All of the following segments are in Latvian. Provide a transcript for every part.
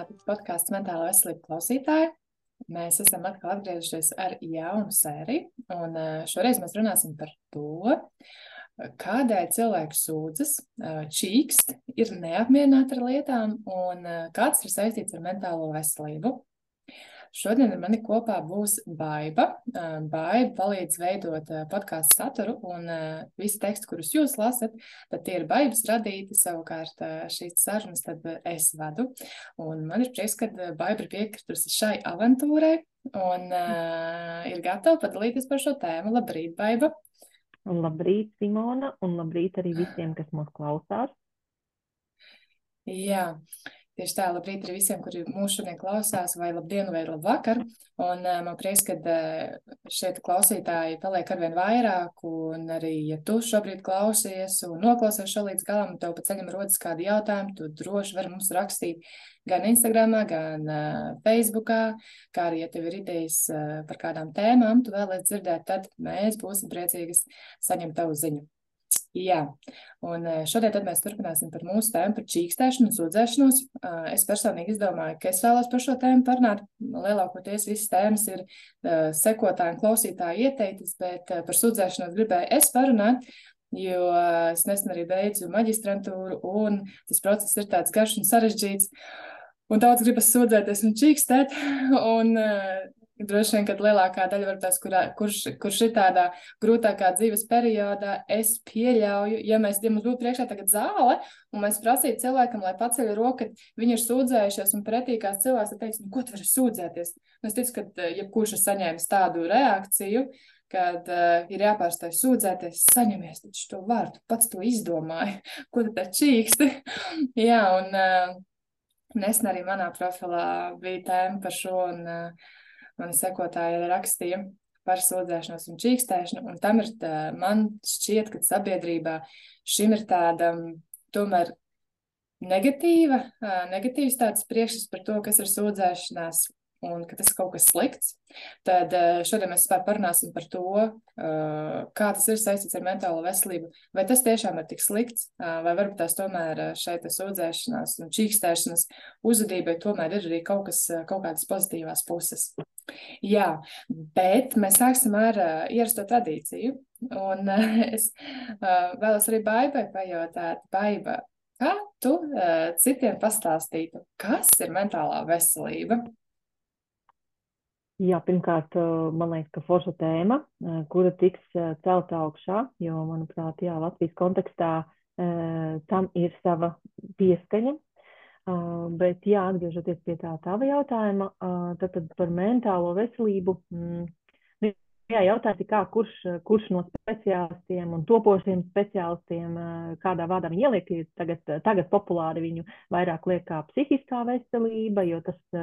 Sveicināti podkāstu mentāla veselība klausītāji. Mēs esam atkal atgriezušies ar jaunu sēriju, un šoreiz mēs runāsim par to, kādēļ cilvēks sūdzas, čīkst, ir neapmierināti ar lietām un kāds ir saistīts ar mentālo veselību. Šodien ar mani kopā būs Baiva. Baiva palīdz veidot podkāstu saturu, un visi teksti, kurus jūs lasat, tad tie ir Baivas radīti. Savukārt šīs sarunas tad es vadu. Un man ir prieks, ka Baiva ir piekritusi šai avantūrai un uh, ir gatava padalīties par šo tēmu. Labrīt, Baiva! Labrīt, Simona, un labrīt arī visiem, kas mūs klausās. Jā, Tieši tā, labrīt arī visiem, kuri mūsu šodien klausās, vai labdien, vai labvakar. Un uh, man prieks, ka uh, šeit klausītāji paliek arvien vairāk, un arī, ja tu šobrīd klausies un noklausies šo līdz galam, tev pa ceļam rodas kādi jautājumi, tu droši vari mums rakstīt gan Instagramā, gan uh, Facebookā, kā arī, ja tev ir idejas uh, par kādām tēmām, tu vēlēs dzirdēt, tad mēs būsim priecīgas saņemt tavu ziņu. Jā, un eh, šodien mēs turpināsim par mūsu tēmu, par čīkstēšanu un sūdzēšanos. Eh, es personīgi izdomāju, ka es vēlos par šo tēmu parunāt. Lielākoties visas tēmas ir uh, sekotāji un klausītāji ieteiktas, bet par sūdzēšanos gribēju es parunāt, jo es nesen arī beidzu maģistrantūru, un tas process ir tāds garš un sarežģīts. Un daudz gribas sūdzēties un čīkstēt, un Droši vien, ka lielākā daļa varbūt kur, kurš, kurš ir tādā grūtākā dzīves periodā, es pieļauju, ja mēs, ja mums būtu priekšā tagad zāle, un mēs prasītu cilvēkam, lai paceļ roku, ka viņi ir sūdzējušies, un pretī kāds cilvēks teiks, nu, ko tu vari sūdzēties? Un es ticu, ka eh, jebkurš ir saņēmis tādu reakciju, kad uh, ir jāpārstāj sūdzēties, saņemies taču to vārdu, pats to izdomāji, ko tu tā čīksti. Jā, un uh, nesen arī manā profilā bija tēma par šo, un uh, mani sekotāji rakstīja par sūdzēšanos un čīkstēšanu, un tam ir, tā, man šķiet, ka sabiedrībā šim ir tāda tomēr negatīva, negatīvs tāds priekšstats par to, kas ir sūdzēšanās un ka tas ir kaut kas slikts, tad eh, šodien mēs parunāsim par to, eh, kā tas ir saistīts ar mentālo veselību. Vai tas tiešām ir tik slikts, eh, vai varbūt tās tomēr šeit sūdzēšanās un čīkstēšanas uzvedībai tomēr ir arī kaut, kas, kaut kādas pozitīvās puses. Jā, bet mēs sāksim ar ierasto tradīciju. Un es vēlos arī Baibai pajautāt, Baiba, kā tu citiem pastāstītu, kas ir mentālā veselība? Jā, pirmkārt, man liekas, ka forša tēma, kura tiks celta augšā, jo, manuprāt, jā, Latvijas kontekstā tam ir sava pieskaņa. Bet, jā, atgriežoties pie tā tava jautājuma, tad, tad par mentālo veselību. Mm, nu, jā, jautājums ir, kā, kurš, kurš no speciālistiem un topošiem speciālistiem, kādā vārdā viņi ieliek, tagad, tagad populāri viņu vairāk liek kā psihiskā veselība, jo tas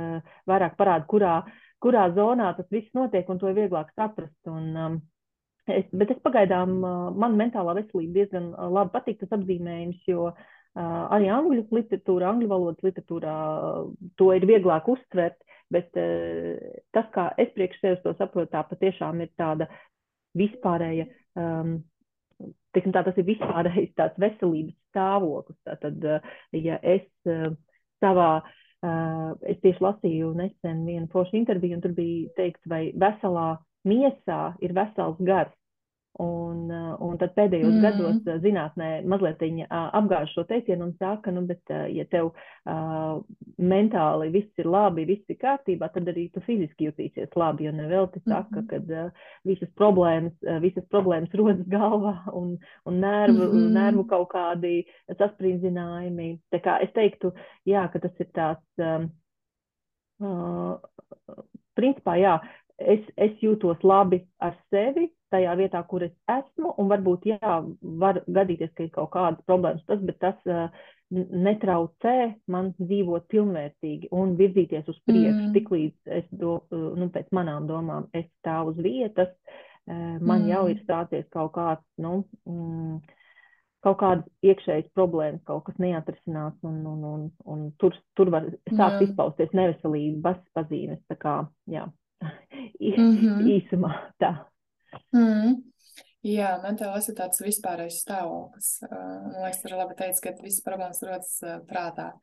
vairāk parāda, kurā uh, kurā zonā tas viss notiek, un to ir vieglāk saprast. Un, um, es, bet es pagaidām, uh, man mentālā veselība diezgan uh, labi patīk tas apzīmējums, jo uh, arī angļu literatūra, angļu valodas literatūrā uh, to ir vieglāk uztvert, bet uh, tas, kā es priekš sevis to saprotu, tā patiešām ir tāda vispārēja. Um, Tiksim, tā, tas ir vispārējais tāds veselības stāvoklis. Tātad, ja es savā es tieši lasīju nesen vienu foršu interviju, un tur bija teikts, vai veselā miesā ir vesels gars. Un, uh, un tad pēdējos mm. gados uh, zinātnē mazliet viņa apgāž šo teicienu un saka, nu, bet, ja tev uh, mentāli viss ir labi, viss ir kārtībā, tad arī tu fiziski jutīsies labi, jo nevēl te saka, mm -hmm. ka uh, visas problēmas, uh, visas problēmas rodas galvā un, un nervu, mm nervu kaut kādi saspringzinājumi. Tā kā es teiktu, jā, ka tas ir tāds, um, uh, principā, jā, es, es jūtos labi ar sevi tajā vietā, kur es esmu, un varbūt, jā, var gadīties, ka ir kaut kādas problēmas, tas, bet tas uh, netraucē man dzīvot pilnvērtīgi un virzīties uz priekšu, mm. tik līdz es, do, uh, nu, pēc manām domām, es stāvu uz vietas, uh, man mm. jau ir stāties kaut kāds, nu, mm, kaut kādas iekšējas problēmas, kaut kas neatrisināts, un, un, un, un tur, tur var sākt izpausties neveselības pazīmes. Tā kā, jā, -hmm. īsumā tā. Mm. Jā, mentālais ir tāds vispārējais stāvoklis. Man liekas, tur ir labi teikt, ka visas problēmas rodas prātā.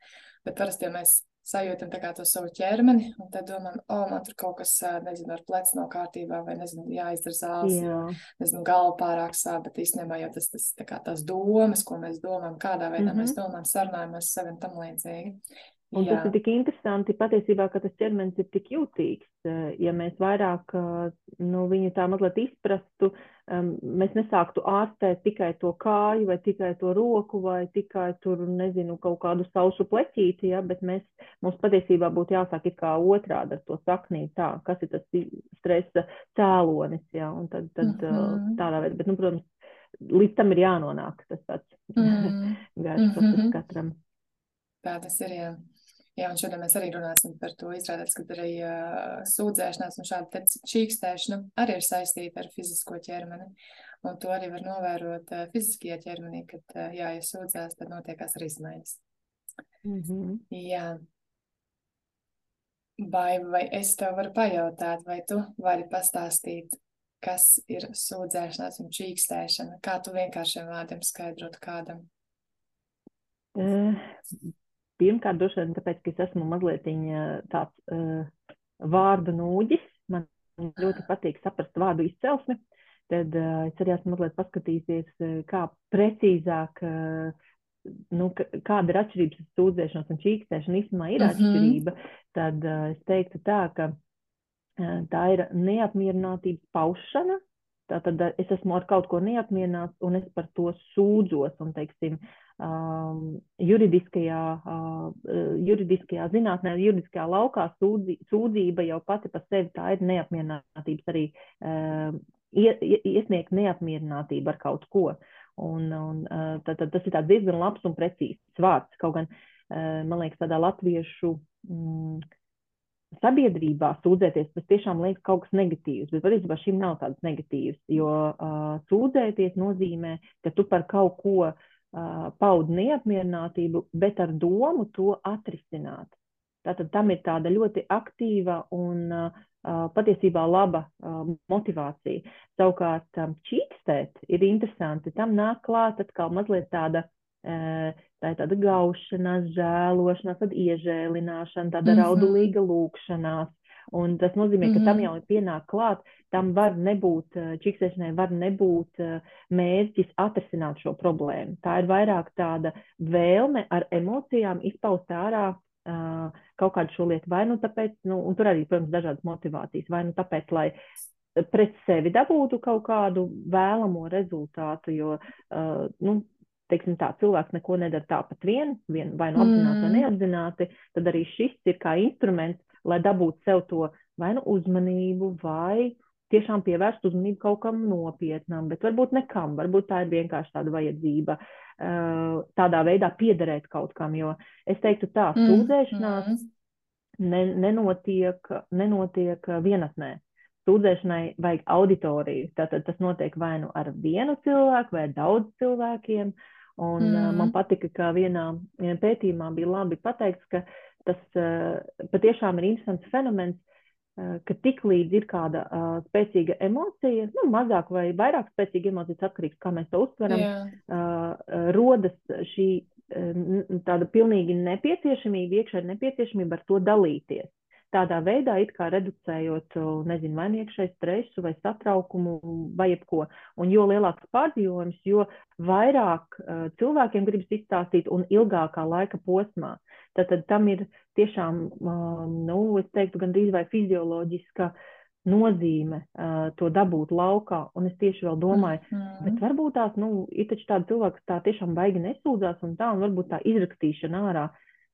Bet parasti, ja mēs sajūtam tā to savu ķermeni, un tad domājam, o, oh, man tur kaut kas, nezinu, ar plecu nav kārtībā, vai, nezinu, jāizdara zāles, Jā. nezinu, galva pārāk sāp, bet īstenībā jau tas, tas tā kā tās domas, ko mēs domājam, kādā veidā mm -hmm. mēs domājam, sarunājamies saviem tam līdzīgi. Un Jā. tas ir tik interesanti patiesībā, ka tas ķermenis ir tik jūtīgs. Ja mēs vairāk nu, viņu tā mazliet izprastu, mēs nesāktu ārstēt tikai to kāju, vai tikai to roku, vai tikai tur, nezinu, kaut kādu sausu pleķīti, ja, bet mēs, mums patiesībā būtu jāsāk it kā otrādi ar to saknī, tā, kas ir tas stresa cēlonis, ja, un tad, tad mm -hmm. tādā veidā, bet, nu, protams, līdz tam ir jānonāk tas tāds mm -hmm. garš process Mhm. katram. Tā tas ir, jā. Jā, un šodien mēs arī runāsim par to. Izrādās, ka arī uh, sūdzēšanās un šāda čīkstēšana arī ir saistīta ar fizisko ķermeni. Un to arī var novērot uh, fiziskajā ķermenī, kad, uh, jā, ja sūdzās, tad notiekās arī izmaiņas. Mm -hmm. Jā. Vai, vai es tev varu pajautāt, vai tu vari pastāstīt, kas ir sūdzēšanās un čīkstēšana? Kā tu vienkāršiem vārdiem skaidrot kādam? Uh, pirmkārt, droši vien tāpēc, ka es esmu mazliet tāds uh, vārdu nūģis. Man ļoti patīk saprast vārdu izcelsmi. Tad uh, es arī esmu mazliet paskatījusies, uh, kā precīzāk, uh, nu, kāda ir atšķirības starp sūdzēšanos un čīkstēšanu. Īstenībā ir Mhm. atšķirība. Tad uh, es teiktu tā, ka uh, tā ir neapmierinātības paušana. Tātad uh, es esmu ar kaut ko neapmierināts un es par to sūdzos. Un, teiksim, um, juridiskajā, uh, juridiskajā zinātnē, juridiskajā laukā sūdzi, sūdzība jau pati par sevi tā ir neapmierinātības arī uh, ie, iesniegt neapmierinātību ar kaut ko. Un, un, uh, tad, tad tas ir diezgan labs un precīzs vārds. Kaut gan, uh, man liekas, tādā latviešu mm, sabiedrībā sūdzēties, tas tiešām liekas kaut kas negatīvs, bet patiesībā šim nav tāds negatīvs, jo uh, sūdzēties nozīmē, ka tu par kaut ko uh, paudi neapmierinātību, bet ar domu to atrisināt. Tātad tam ir tāda ļoti aktīva un patiesībā laba motivācija. Savukārt, čīkstēt ir interesanti. Tam nāk klāt atkal mazliet tāda, tā ir tāda gaušanās, žēlošanās, tad iežēlināšana, tāda mm -hmm. raudulīga lūkšanās. Un tas nozīmē, ka tam jau ir pienāk klāt, tam var nebūt, čikstēšanai var nebūt mērķis atrisināt šo problēmu. Tā ir vairāk tāda vēlme ar emocijām izpaust ārā uh, kaut kādu šo lietu. Vai nu tāpēc, nu, un tur arī, protams, dažādas motivācijas, vai nu tāpēc, lai pret sevi dabūtu kaut kādu vēlamo rezultātu, jo, uh, nu, teiksim tā, cilvēks neko nedara tāpat vien, vien vai nu apzināti mm. vai neapzināti, tad arī šis ir kā instruments, lai dabūtu sev to vai nu uzmanību, vai tiešām pievērst uzmanību kaut kam nopietnam, bet varbūt nekam, varbūt tā ir vienkārši tāda vajadzība tādā veidā piederēt kaut kam, jo es teiktu tā, sūdzēšanās mm. ne, nenotiek, nenotiek vienatnē. Sūdzēšanai vajag auditoriju, tātad tas notiek vai nu ar vienu cilvēku vai daudz cilvēkiem, un mm. man patika, ka vienā, pētījumā bija labi pateikts, ka tas patiešām ir interesants fenomens, ka tik līdz ir kāda uh, spēcīga emocija, nu, mazāk vai vairāk spēcīga emocija, atkarīgs kā mēs to uztveram, Jā. uh, rodas šī uh, tāda pilnīgi nepieciešamība, iekšēja nepieciešamība ar to dalīties. Tādā veidā it kā reducējot, nezinu, vai iekšēju stresu vai satraukumu vai jebko. Un jo lielāks pārdzīvojums, jo vairāk uh, cilvēkiem gribas izstāstīt un ilgākā laika posmā. Tad tam ir tiešām, um, nu, es teiktu, gandrīz vai fizioloģiska nozīme uh, to dabūt laukā. Un es tieši vēl domāju, mm -hmm. bet varbūt tās, nu, ir taču tādi cilvēki, kas tā tiešām baigi nesūdzās un tā, un varbūt tā izrakstīšana ārā.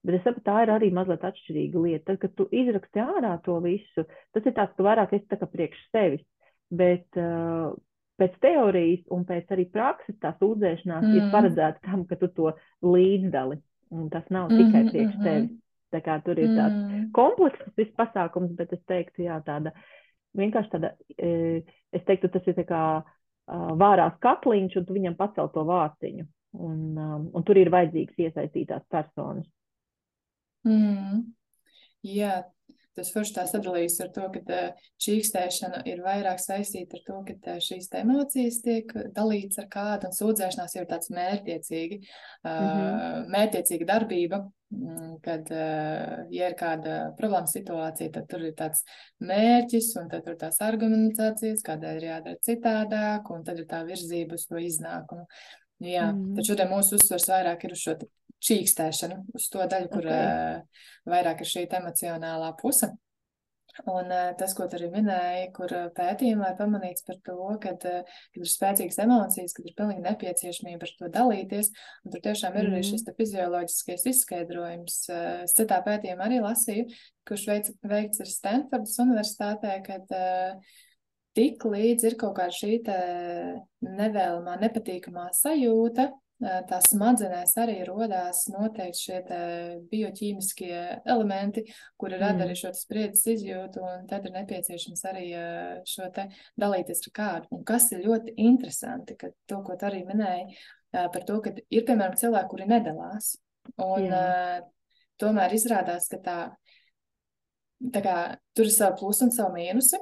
Bet es saprotu, tā ir arī mazliet atšķirīga lieta. Tad, kad tu izraksti ārā to visu, tas ir tāds, ka vairāk esi tā kā priekš sevis. Bet uh, pēc teorijas un pēc arī prakses tā sūdzēšanās mm. ir paredzēta tam, ka tu to līdzdali. Un tas nav tikai priekš mm -hmm. tevis. Tā kā tur ir tāds mm. komplekss viss pasākums, bet es teiktu, jā, tāda vienkārši tāda, es teiktu, tas ir tā kā vārās katliņš, un tu viņam pacel to vārciņu. Un, un tur ir vajadzīgs iesaistītās personas. Mm. Jā, tas forši tā sadalījis ar to, ka čīkstēšana ir vairāk saistīta ar to, ka šīs emocijas tiek dalīts ar kādu, un sūdzēšanās jau ir tāds mērķiecīgi, mm -hmm. mērķiecīga darbība, kad, ja ir kāda problēma situācija, tad tur ir tāds mērķis, un tad tur tās argumentācijas, kādēļ ir jādara citādāk, un tad ir tā virzība uz to iznākumu. Jā, mm. taču šodien mūsu uzsvers vairāk ir uz šo čīkstēšanu, uz to daļu, kur okay. uh, vairāk ir šī emocionālā puse. Un uh, tas, ko tu arī minēji, kur uh, pētījumā ir pamanīts par to, kad, uh, kad ir spēcīgas emocijas, kad ir pilnīgi nepieciešamība ar to dalīties, un tur tiešām ir mm. arī šis fizioloģiskais izskaidrojums. Uh, citā pētījumā arī lasīju, kurš veic, veikts ir Stanfordas universitātē, kad tik līdz ir kaut kāda šī nevēlamā, nepatīkamā sajūta, tās smadzenēs arī rodās noteikti šie bioķīmiskie elementi, kuri mm. rada arī šo spriedzes izjūtu, un tad ir nepieciešams arī šo te dalīties ar kādu. Un kas ir ļoti interesanti, ka to, ko tu arī minēji, par to, ka ir, piemēram, cilvēki, kuri nedalās, un Jā. tomēr izrādās, ka tā, tā kā tur ir savu plusu un savu mīnusi,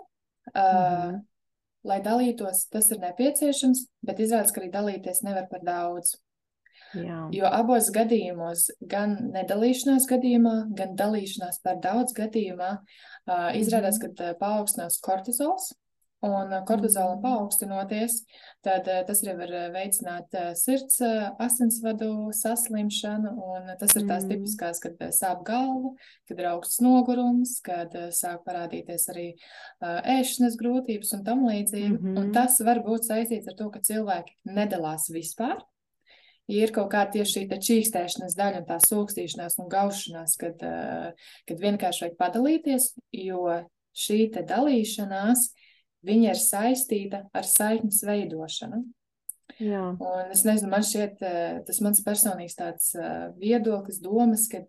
Uh, mm. Lai dalītos, tas ir nepieciešams, bet izrādās, ka arī dalīties nevar par daudz. Jā. Jo abos gadījumos, gan nedalīšanās gadījumā, gan dalīšanās par daudz gadījumā, uh, izrādās, ka uh, paaugstinās kortizols, un kortizolam paaugstinoties, tad tas arī var veicināt sirds asinsvadu saslimšanu, tas ir tās mm. tipiskās, kad sāp galva, kad ir augsts nogurums, kad sāk parādīties arī ēšanas grūtības un tam līdzīgi, mm -hmm. un tas var būt saistīts ar to, ka cilvēki nedalās vispār, ir kaut kāda tieši šī čīkstēšanas daļa un tā sūkstīšanās un gaušanās, kad, kad vienkārši vajag padalīties, jo šī dalīšanās viņa ir saistīta ar saiknes veidošanu. Jā. Un es nezinu, man šķiet, eh, tas mans personīgs tāds eh, viedoklis, domas, ka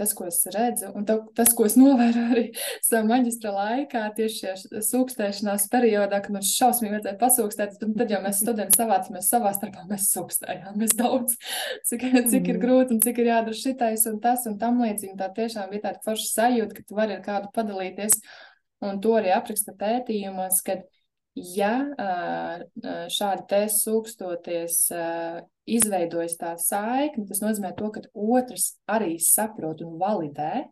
tas, ko es redzu, un to, tas, ko es novēroju arī savā maģistra laikā, tieši šajā sūkstēšanās periodā, kad man šausmīgi vajadzēja pasūkstēt, tad jau mēs studenti savācamies savā starpā, mēs sūkstējām, mēs daudz, cik, cik ir mm. grūti un cik ir jādara šitais un tas un tam līdzīgi. Tā tiešām bija tāda forša sajūta, ka tu vari ar kādu padalīties. Un to arī apraksta pētījumos, ka ja šādi te sūkstoties izveidojas tā saikne, tas nozīmē to, ka otrs arī saprot un validē,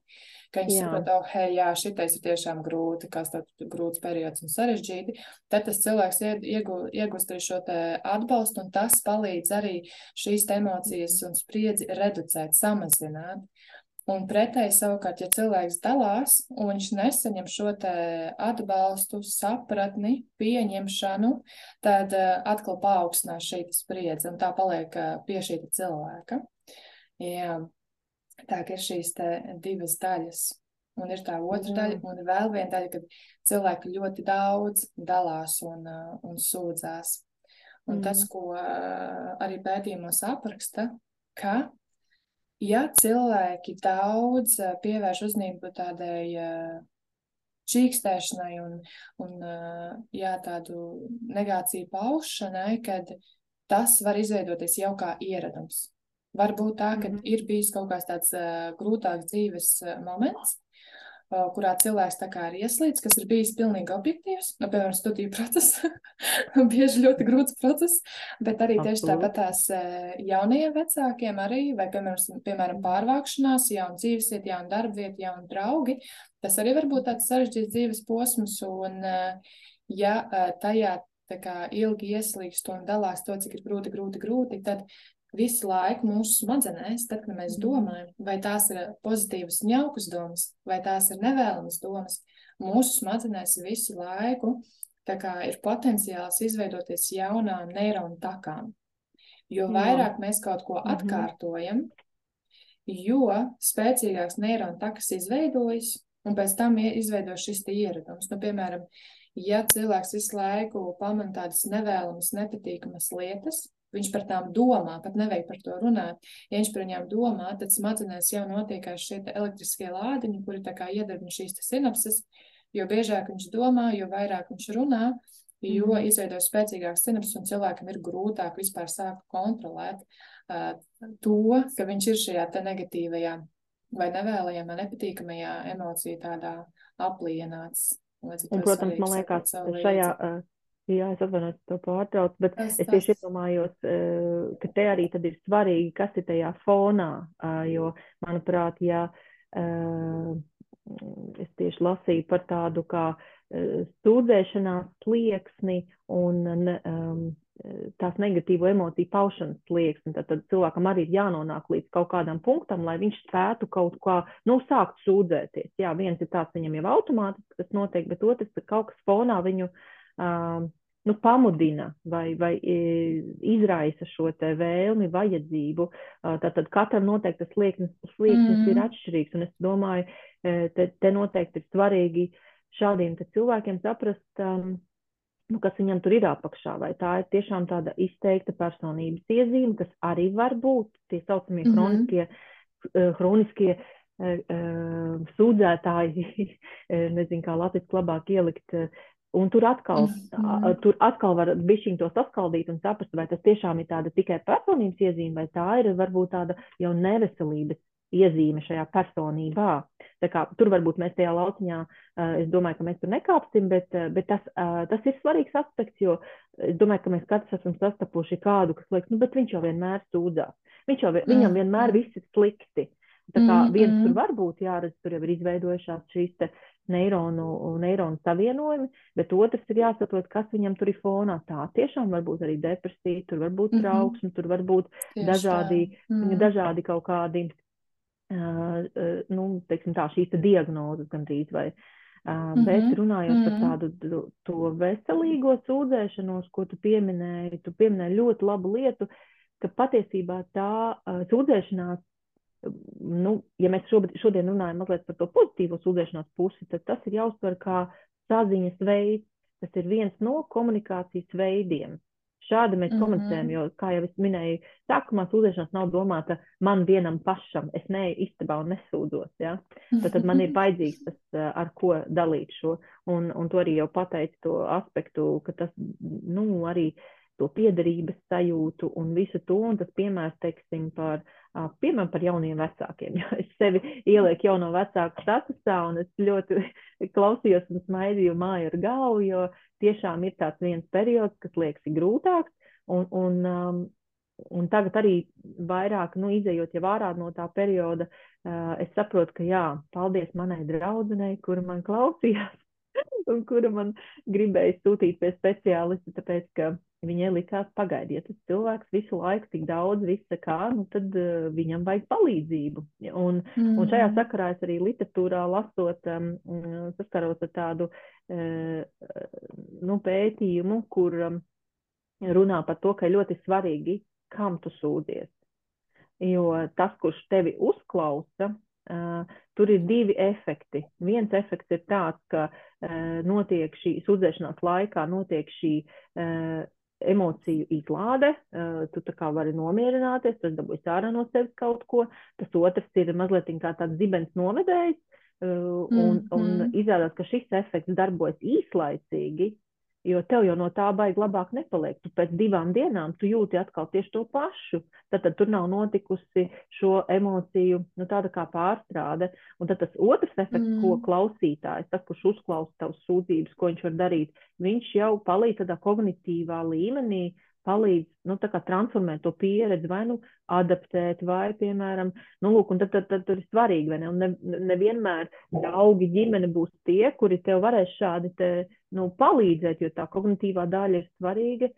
ka viņi saprot, oh, hei, jā, šitais ir tiešām grūti, kas tāds grūts periods un sarežģīti, tad tas cilvēks iegūst arī šo te atbalstu, un tas palīdz arī šīs emocijas un spriedzi reducēt, samazināt. Un pretēji savukārt, ja cilvēks dalās un viņš nesaņem šo atbalstu, sapratni, pieņemšanu, tad uh, atkal paaugstinās šī spriedze un tā paliek uh, pie šī cilvēka. Jā. Tā ir šīs divas daļas. Un ir tā otra daļa, un vēl viena daļa, kad cilvēki ļoti daudz dalās un, uh, un sūdzās. Un mm. tas, ko arī pētījumos apraksta, ka ja cilvēki daudz eh, pievērš uzmanību tādai eh, čīkstēšanai un, un eh, jā, tādu negāciju paušanai, kad tas var izveidoties jau kā ieradums. Varbūt tā, ka mm -hmm. ir bijis kaut kāds tāds grūtāks dzīves moments, kurā cilvēks tā kā ir ieslīdis, kas ir bijis pilnīgi objektīvs, nu, piemēram, studiju process, bieži ļoti grūts process, bet arī tieši tāpat tās jaunajiem vecākiem arī, vai, piemēram, piemēram pārvākšanās, jauna dzīvesvieta, jauna darbvieta, jauna draugi, tas arī var būt tāds sarežģīts dzīves posms, un ja tajā kā ilgi ieslīgst un dalās to, cik ir grūti, grūti, grūti, tad visu laiku mūsu smadzenēs, tad, kad mēs mhm. domājam, vai tās ir pozitīvas un jaukas domas, vai tās ir nevēlamas domas, mūsu smadzenēs visu laiku ir potenciāls izveidoties jaunām neironu takām. Jo vairāk mēs kaut ko mhm. atkārtojam, jo spēcīgāks neironu takas izveidojas, un pēc tam izveidojas šis ieradums. Nu, piemēram, ja cilvēks visu laiku pamana tādas nevēlamas, nepatīkamas lietas, Viņš par tām domā, pat nevajag par to runāt. Ja viņš par viņām domā, tad smadzenēs jau notiekās šie elektriskie lādiņi, kuri tā kā iedarbina šīs sinapses. Jo biežāk viņš domā, jo vairāk viņš runā, jo mm. izveidojas spēcīgāks sinapses, un cilvēkam ir grūtāk vispār sākt kontrolēt uh, to, ka viņš ir šajā negatīvajā vai nevēlējamā, nepatīkamajā emociju tādā aplienāts. Un, protams, man liekas, šajā, jā, es atvainojos to pārtrauc, bet tas, es tieši iedomājos, uh, ka te arī tad ir svarīgi, kas ir tajā fonā, jo, manuprāt, ja es tieši lasīju par tādu kā sūdzēšanās slieksni un tās negatīvo emociju paušanas slieksni. Tad, tad cilvēkam arī ir jānonāk līdz kaut kādam punktam, lai viņš spētu kaut kā, nu, sākt sūdzēties. Jā, viens ir tāds viņam jau automātiski tas notiek, bet otrs ir kaut kas fonā viņu, uh, nu, pamudina vai, vai izraisa šo te vēlmi, vajadzību. Uh, tātad katram noteikti tas slieksnis, slieksnis mm ir atšķirīgs, un es domāju, te, te noteikti ir svarīgi šādiem cilvēkiem saprast, um, nu, kas viņam tur ir apakšā, vai tā ir tiešām tāda izteikta personības iezīme, kas arī var būt tie saucamie mm -hmm. kroniskie, uh, kroniskie uh, sūdzētāji, nezinu, kā latviski labāk ielikt, un tur atkal, mm -hmm. tur atkal var bišķiņ to saskaldīt un saprast, vai tas tiešām ir tāda tikai personības iezīme, vai tā ir varbūt tāda jau neveselības iezīme šajā personībā. Tā kā, tur varbūt mēs tajā lauciņā, es domāju, ka mēs tur nekāpsim, bet, bet tas, tas ir svarīgs aspekts, jo es domāju, ka mēs katrs esam sastapuši kādu, kas liekas, nu, bet viņš jau vienmēr sūdzās. Viņš jau, viņam mm. vienmēr viss ir slikti. Tā kā mm, viens tur var būt jāredz, tur jau ir izveidojušās šīs te neironu, neironu savienojumi, bet otrs ir jāsaprot, kas viņam tur ir fonā. Tā tiešām var būt arī depresija, tur var būt trauksme, mm -hmm. tur var būt Tieši dažādi, mm. dažādi kaut kādi nu, teiksim, tā, šīs diagnozes gandrīz vai. Uh, mm -hmm. Bet runājot mm -hmm. par tādu to veselīgo sūdzēšanos, ko tu pieminēji, tu pieminēji ļoti labu lietu, ka patiesībā tā uh, sūdzēšanās, nu, ja mēs šobrīd, šodien runājam mazliet par to pozitīvo sūdzēšanās pusi, tad tas ir jāuztver kā saziņas veids, tas ir viens no komunikācijas veidiem. Šādi mēs mm -hmm. komunicējam, jo, kā jau es minēju, sākumā sūdzēšanās nav domāta man vienam pašam. Es neeju istabā un nesūdzos. Ja? Tad, tad man ir vajadzīgs tas, eh, ar ko dalīt šo. Un, un to arī jau pateicu to aspektu, ka tas, nu, arī to piederības sajūtu un visu to, un tas piemērs, teiksim, par, piemēram, par jauniem vecākiem. Jo es sevi ielieku jauno vecāku statusā, un es ļoti klausījos un smaidīju māju ar galvu, jo tiešām ir tāds viens periods, kas liekas grūtāks, un, un, um, un tagad arī vairāk, nu, izējot jau ārā no tā perioda, uh, es saprotu, ka jā, paldies manai draudzenei, kura man klausījās, un kura man gribēja sūtīt pie speciālista, tāpēc, ka viņai likās pagaidiet, tas cilvēks visu laiku tik daudz visa kā, nu tad uh, viņam vajag palīdzību. Un, mm. un šajā sakarā es arī literatūrā lasot, um, saskaros ar tādu uh, nu, pētījumu, kur um, runā par to, ka ļoti svarīgi, kam tu sūdzies. Jo tas, kurš tevi uzklausa, tur ir divi efekti. Viens efekts ir tāds, ka notiek šī sūdzēšanās laikā, notiek šī emociju izlāde, tu tā kā vari nomierināties, tas dabūjis ārā no sevis kaut ko. Tas otrs ir mazliet kā tāds dibens novedējs, un, mm, un mm. izrādās, ka šis efekts darbojas īslaicīgi, Jo tev jau no tā baigi labāk nepaliek. Tu pēc divām dienām tu jūti atkal tieši to pašu. Tad, tad tur nav notikusi šo emociju nu, tāda kā pārstrāde. Un tad tas otrs efekts, mm. ko klausītājs, tas, kurš uzklausa tavas sūdzības, ko viņš var darīt, viņš jau palīdz tādā kognitīvā līmenī palīdz nu, transformēt to pieredzi, vai nu adaptēt, vai, piemēram, nu, lūk, un tad, tad, tad tur ir svarīgi, vai ne? Un ne, nevienmēr draugi ģimene būs tie, kuri tev varēs šādi te, nu, palīdzēt, jo tā kognitīvā daļa ir svarīga,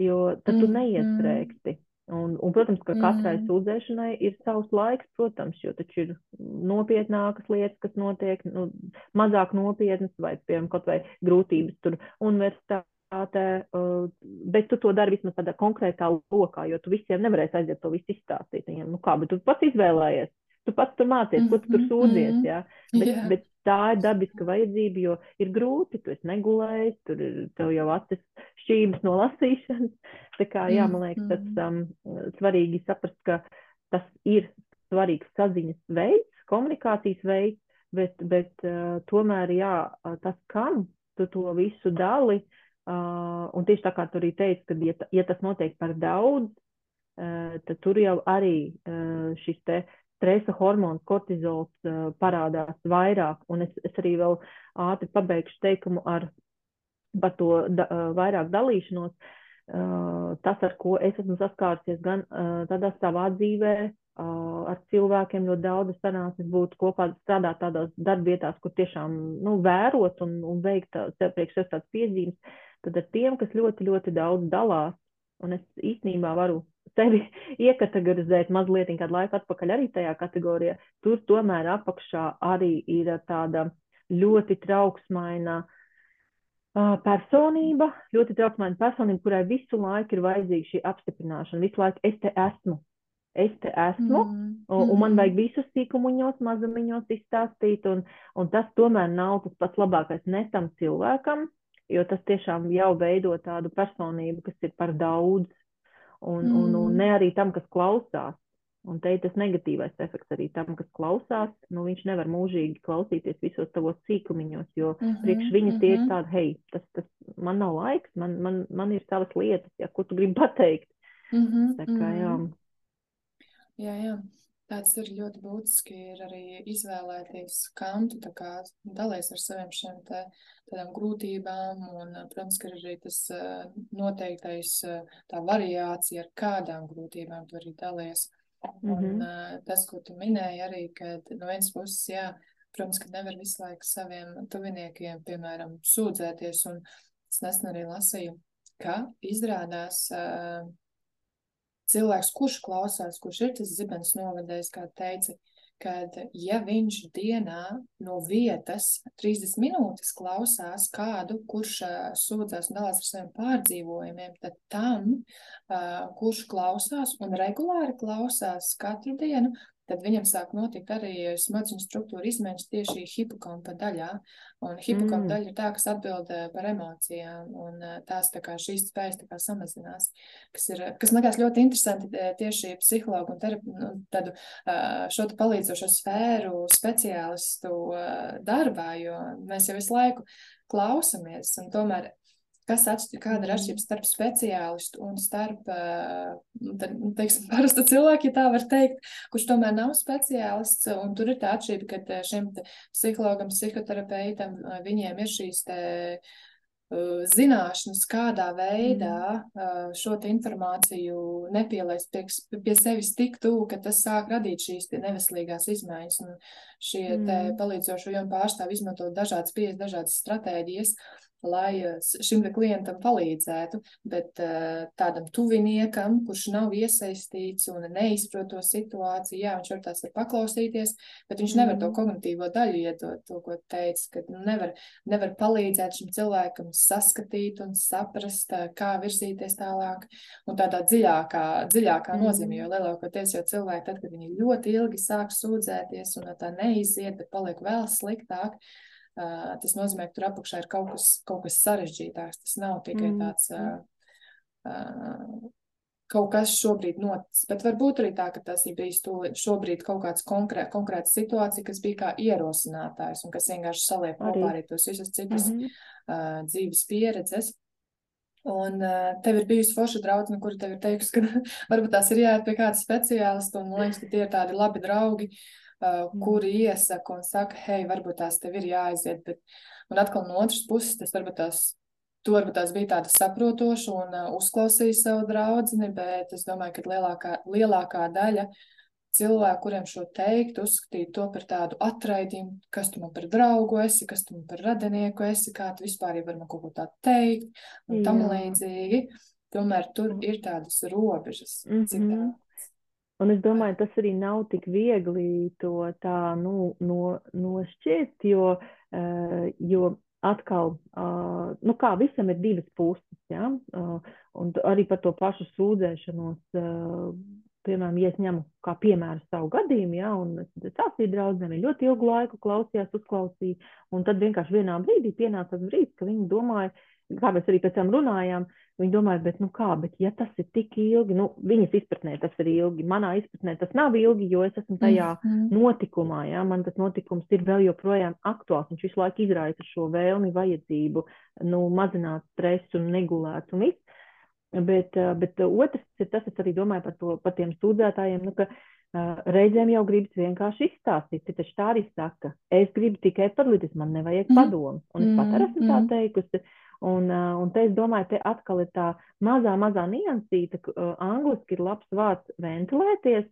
jo tad tu neiestrēgsti. Un, un, protams, ka katrai mm. sūdzēšanai ir savs laiks, protams, jo taču ir nopietnākas lietas, kas notiek, nu, mazāk nopietnas, vai, piemēram, kaut vai grūtības tur universitātē Uh, bet tu to dari vismaz tādā konkrētā lokā, jo tu visiem nevarēsi aiziet to visu izstāstīt. Viņam, nu kā, bet tu pats izvēlējies, tu pats tur mācies, ko tu tur mhm, sūdzies, mhm. jā. Bet, yeah. bet tā ir dabiska vajadzība, jo ir grūti, tu esi negulējis, tur ir tev jau acis šķības no lasīšanas. Tā kā, jā, man liekas, tas mhm. um, svarīgi saprast, ka tas ir svarīgs saziņas veids, komunikācijas veids, bet, bet uh, tomēr, jā, tas, kam tu to visu dali, uh, Uh, un tieši tā kā tu arī teici, ka, ja, ja tas notiek par daudz, uh, tad tur jau arī uh, šis te stresa hormons, kortizols uh, parādās vairāk. Un es, es arī vēl ātri pabeigšu teikumu ar par to da, vairāk dalīšanos. Tas, ar ko es esmu saskārusies gan tādā savā dzīvē, ar cilvēkiem ļoti daudz sanācis būt kopā, strādāt tādās darbvietās, kur tiešām nu, vērot un, un veikt sev priekš sev tādas piezīmes, tad ar tiem, kas ļoti, ļoti daudz dalās, un es īstenībā varu sevi iekategorizēt mazliet kādu laiku atpakaļ arī tajā kategorijā, tur tomēr apakšā arī ir tāda ļoti trauksmaina uh, personība, ļoti trauksmaina personība, kurai visu laiku ir vajadzīga šī apstiprināšana, visu laiku es te esmu, es te esmu, mm un, un man vajag visus sīkumiņos, mazumiņos izstāstīt, un, un tas tomēr nav tas pats labākais ne tam cilvēkam, jo tas tiešām jau veido tādu personību, kas ir par daudz, un, mm. un, un ne arī tam, kas klausās. Un te ir tas negatīvais efekts arī tam, kas klausās. Nu, viņš nevar mūžīgi klausīties visos tavos sīkumiņos, jo mm -hmm, priekš viņa mm -hmm. tie ir mhm. tādi, hei, tas, tas man nav laiks, man, man, man ir savas lietas, ja, ko tu gribi pateikt. Mm -hmm, Tā kā, jā. Mm -hmm. Jā, jā. Tāds ir ļoti būtiski ir arī izvēlēties, kam tu dalies ar saviem šiem te, tādām grūtībām, un, protams, ka ir arī tas noteiktais tā variācija, ar kādām grūtībām tu arī dalies. Mm -hmm. Un tas, ko tu minēji arī, ka no vienas puses, jā, protams, ka nevar visu laiku saviem tuviniekiem, piemēram, sūdzēties, un es nesen arī lasīju, ka izrādās cilvēks, kurš klausās, kurš ir tas zibens novadējs, kā teica, kad ja viņš dienā no vietas 30 minūtes klausās kādu, kurš uh, sūdzās un dalās ar saviem pārdzīvojumiem, tad tam, uh, kurš klausās un regulāri klausās katru dienu, tad viņam sāk notikt arī smadzeņu struktūra izmaiņas tieši hipokampa daļā. Un hipokampa mm. daļa ir tā, kas atbild eh, par emocijām, un eh, tās tā kā šīs spējas tā kā samazinās, kas ir, kas man liekas ļoti interesanti eh, tieši psihologu un terapi, nu, tādu šo te palīdzošo sfēru speciālistu darbā, jo mēs jau visu laiku klausamies, un tomēr Kas atšķir, kāda ir atšķirība starp speciālistu un starp, nu, nu, teiksim, parastu cilvēku, ja tā var teikt, kurš tomēr nav speciālists, un tur ir tā atšķirība, ka šim psihologam, psihoterapeitam, viņiem ir šīs te zināšanas, kādā veidā mm. šo informāciju nepielaist pie, pie sevis tik tuvu, ka tas sāk radīt šīs neveselīgās izmaiņas. Un šie mm. palīdzošo jomu pārstāvi izmanto dažādas pieejas, dažādas stratēģijas. Uh, lai eh, šim klientam palīdzētu, bet eh, tādam tuviniekam, kurš nav iesaistīts un neizprot to situāciju, jā, viņš var tās ir paklausīties, bet viņš nevar to mm. kognitīvo daļu iedot, to, ko teica, ka nu, nevar, nevar palīdzēt šim cilvēkam saskatīt un saprast, eh, kā virzīties tālāk un tādā dziļākā, dziļākā mm. nozīmē, jo lielākoties jau cilvēki, tad, kad viņi ļoti ilgi sāk sūdzēties un tā neiziet, bet paliek vēl sliktāk, Uh, tas nozīmē, ka tur apakšā ir kaut kas, kaut kas sarežģītāks. Tas nav tikai mm. tāds uh, kaut kas šobrīd noticis, bet varbūt arī tā, ka tas ir bijis tūlīt, šobrīd kaut kāds konkrē, konkrēta situācija, kas bija kā ierosinātājs un kas vienkārši saliek kopā arī tos visus citus mm -hmm. uh, dzīves pieredzes. Un uh, tev ir bijusi forša draudzene, kura tev ir teikusi, ka varbūt tās ir jāiet pie kāda speciālista, un man liekas, ka tie ir tādi labi draugi, uh, kuri iesaka un saka, hei, varbūt tās tev ir jāaiziet. Bet, un atkal no otras puses, tas varbūt tās, tu varbūt tās bija tāda saprotoša un uh, uzklausīja savu draudzini, bet es domāju, ka lielākā, lielākā daļa cilvēku, kuriem šo teikt, uzskatīt to par tādu atraidījumu, kas tu man par draugu esi, kas tu man par radinieku esi, kā tu vispār var man kaut ko tādu teikt un tam līdzīgi. Tomēr tur ir tādas robežas. Mm -hmm. Un es domāju, tas arī nav tik viegli to tā nu, no, nošķirt, jo, uh, jo atkal, uh, nu kā visam ir divas puses, ja? uh, un arī par to pašu sūdzēšanos, uh, piemēram, ja es ņemu kā piemēru savu gadījumu, ja, un es sāstīju draudzēm, viņi ļoti ilgu laiku klausījās, uzklausīja, un tad vienkārši vienā brīdī pienāca tas brīdis, ka viņi domāja, kā mēs arī pēc tam runājām, Viņi domāja, bet, nu kā, bet ja tas ir tik ilgi, nu, viņas izpratnē tas ir ilgi, manā izpratnē tas nav ilgi, jo es esmu tajā mm -hmm. notikumā, ja, man tas notikums ir vēl joprojām aktuāls, viņš visu laiku izraisa šo vēlmi, vajadzību, nu, mazināt stresu un negulēt un viss. Bet, bet otrs ir tas, es arī domāju par, to, par tiem sūdzētājiem, nu, ka Uh, reizēm jau gribas vienkārši izstāstīt, bet taču tā arī saka, es gribu tikai palīdzēt, man nevajag mm. padomu. Un es pat arī esmu tā mm. teikusi. Un, uh, un te es domāju, te atkal ir tā mazā, mazā niansīta, ka uh, angliski ir labs vārds ventilēties,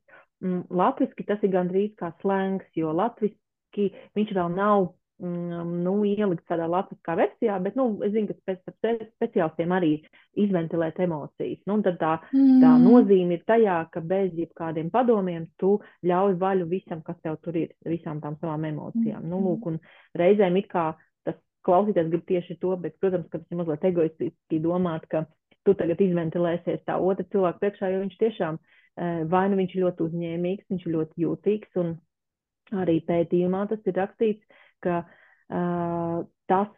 mm, latviski tas ir gandrīz kā slēngs, jo latviski viņš vēl nav Mm, nu, ielikt tādā latviskā versijā, bet, nu, es zinu, ka pēc speciālistiem arī izventilēt emocijas. Nu, tad tā, mm. tā nozīme ir tajā, ka bez jebkādiem padomiem tu ļauj vaļu visam, kas tev tur ir, visām tām savām emocijām. Mm. Nu, lūk, un reizēm it kā tas klausītājs grib tieši to, bet, protams, ka tas ir mazliet egoistiski domāt, ka tu tagad izventilēsies tā otra cilvēka priekšā, jo viņš tiešām eh, vai nu viņš ir ļoti uzņēmīgs, viņš ir ļoti jūtīgs, un arī pētījumā tas ir rakstīts, ka uh, tas,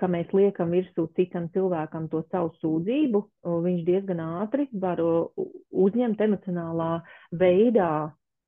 ka mēs liekam virsū citam cilvēkam to savu sūdzību, viņš diezgan ātri var uzņemt emocionālā veidā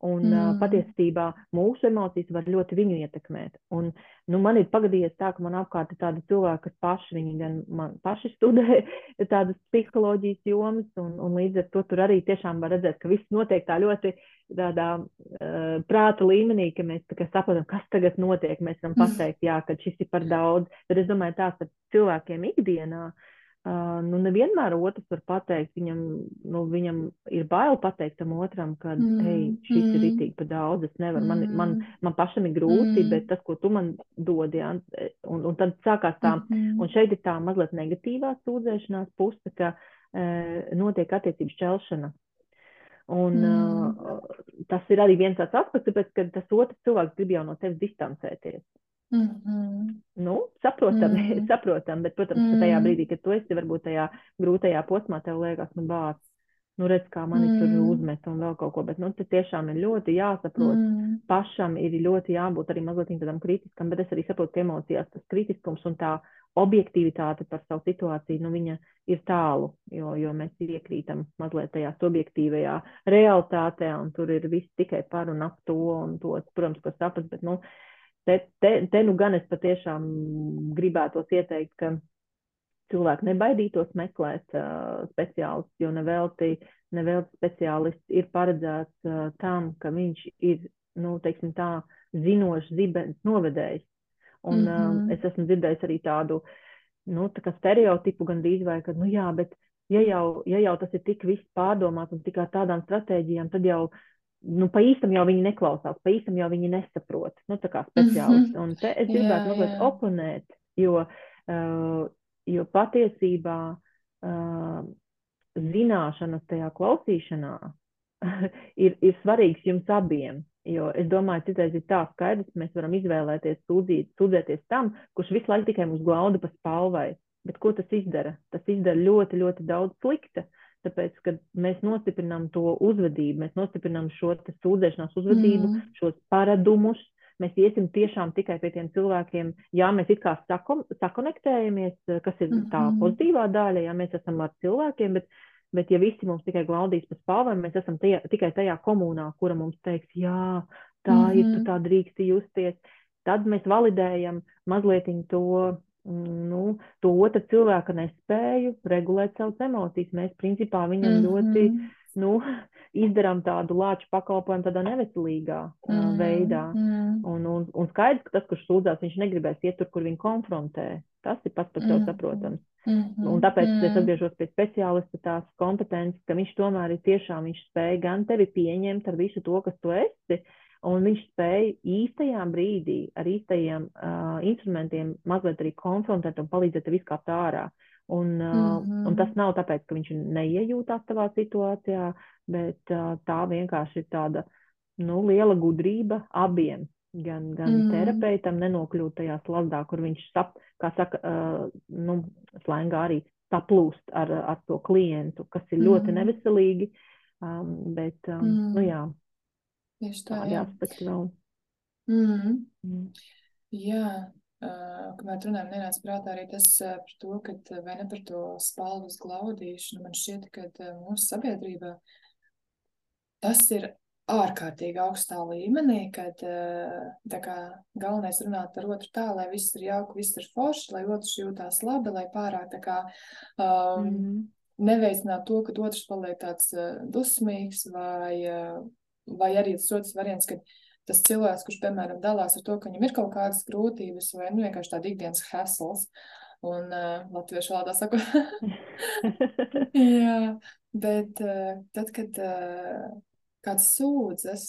Un mm. uh, patiesībā mūsu emocijas var ļoti viņu ietekmēt. Un, nu, man ir pagadījies tā, ka man apkārt ir tādi cilvēki, kas paši, viņi gan man paši studē tādas psiholoģijas jomas, un, un līdz ar to tur arī tiešām var redzēt, ka viss notiek tā ļoti tādā uh, prāta līmenī, ka mēs kā saprotam, kas tagad notiek. Mēs varam pateikt, jā, ka šis ir par daudz, bet es domāju, tās ar cilvēkiem ikdienā. Uh, Uh, nu, nevienmēr otrs var pateikt, viņam, nu, viņam ir bail pateikt tam otram, ka, mm, hei, šis mm. ir itīgi pa daudz, es nevaru, mm. man, man, man pašam ir grūti, mm. bet tas, ko tu man dod, jā, un, un tad sākās tā, mm. un šeit ir tā mazliet negatīvā sūdzēšanās puse, ka e, notiek attiecības šķelšana. Un mm. uh, tas ir arī viens tāds aspekts, tāpēc, ka tas otrs cilvēks grib jau no tevis distancēties. Mm -hmm. Nu, saprotam, mm -hmm. saprotam, bet, protams, mm -hmm. tajā brīdī, kad tu esi varbūt tajā grūtajā posmā, tev liekas, nu, bāc, nu, redz, kā mani mm. tur uzmet un vēl kaut ko, bet, nu, te tiešām ir ļoti jāsaprot, mm. pašam ir ļoti jābūt arī mazliet tādam kritiskam, bet es arī saprotu, ka emocijās tas kritiskums un tā objektivitāte par savu situāciju, nu, viņa ir tālu, jo, jo mēs iekrītam mazliet tajā subjektīvajā realitātē, un tur ir viss tikai par un ap to, un to, protams, ko saprast, bet, nu, te, te, te nu gan es patiešām gribētos ieteikt, ka cilvēki nebaidītos meklēt uh, speciālistus, jo nevelti, nevelti speciālists ir paredzēts uh, tam, ka viņš ir, nu, teiksim tā, zinošs zibens novedējs. Un mm -hmm. uh, es esmu dzirdējis arī tādu, nu, tā kā stereotipu gandrīz vai, ka, nu jā, bet ja jau, ja jau tas ir tik viss pārdomāts un tikai tādām stratēģijām, tad jau nu, pa īstam jau viņi neklausās, pa īstam jau viņi nesaprot, nu, tā kā speciālisti. Mm -hmm. Un te es gribētu mazliet oponēt, jo, uh, jo patiesībā uh, zināšanas tajā klausīšanā ir, ir svarīgs jums abiem. Jo es domāju, citreiz ir tā skaidrs, ka mēs varam izvēlēties sūdzīt, sūdzēties tam, kurš visu laiku tikai mūs glauda pa spalvai. Bet ko tas izdara? Tas izdara ļoti, ļoti daudz slikta. Uh, Tāpēc, kad mēs nostiprinām to uzvedību, mēs nostiprinām šo sūdzēšanās uzvedību, mm. šos paradumus, mēs iesim tiešām tikai pie tiem cilvēkiem. Jā, mēs it kā sakon, sakonektējamies, kas ir tā mm-hmm. pozitīvā daļa, ja mēs esam ar cilvēkiem, bet, bet ja visi mums tikai glaudīs pa spāvēm, mēs esam tie, tikai tajā komunā, kura mums teiks, jā, tā mm -hmm. ir, tu mm-hmm. tā drīksti justies, tad mēs validējam mazliet to nu, to otru cilvēku nespēju regulēt savas emocijas. Mēs, principā, viņam mm -hmm. ļoti nu, izdarām tādu lāču pakalpojumu tādā neveselīgā mm -hmm. veidā. Mm -hmm. un, un, un skaidrs, ka tas, kurš sūdzās, viņš negribēs iet tur, kur viņu konfrontē. Tas ir pats par sevi mm -hmm. saprotams. Mm -hmm. Un tāpēc mm -hmm. es atgriežos pie speciālista tās kompetences, ka viņš tomēr ir tiešām, viņš spēja gan tevi pieņemt ar visu to, kas tu esi, Un viņš spēja īstajā brīdī ar īstajiem uh, instrumentiem mazliet arī konfrontēt un palīdzēt tev izkāpt ārā. Un, uh, mm -hmm. un tas nav tāpēc, ka viņš neiejūtās tavā situācijā, bet uh, tā vienkārši ir tāda nu, liela gudrība abiem. Gan, gan mm. terapeitam nenokļūt tajā slazdā, kur viņš, sap, kā saka, uh, nu, slēngā arī saplūst ar, ar to klientu, kas ir mm. ļoti neveselīgi. Um, bet, um, mm. nu jā, Tieši tā, Tādi jā. aspekti nav. Mm. Mm. Jā, uh, kamēr runājam, nenāca prātā arī tas uh, par to, ka vai ne par to spalvas glaudīšanu. Man šķiet, ka uh, mūsu sabiedrībā tas ir ārkārtīgi augstā līmenī, kad kā, galvenais runāt ar otru tā, lai viss ir jauki, viss ir forši, lai otrs jūtās labi, lai pārāk tā kā um, mm. neveicināt to, ka otrs paliek tāds uh, dusmīgs vai uh, vai arī tas otrs variants, kad tas cilvēks, kurš, piemēram, dalās ar to, ka viņam ir kaut kādas grūtības vai nu, vienkārši tāda ikdienas hassles, un uh, latviešu valodā saku, jā, bet uh, tad, kad uh, kāds sūdzas,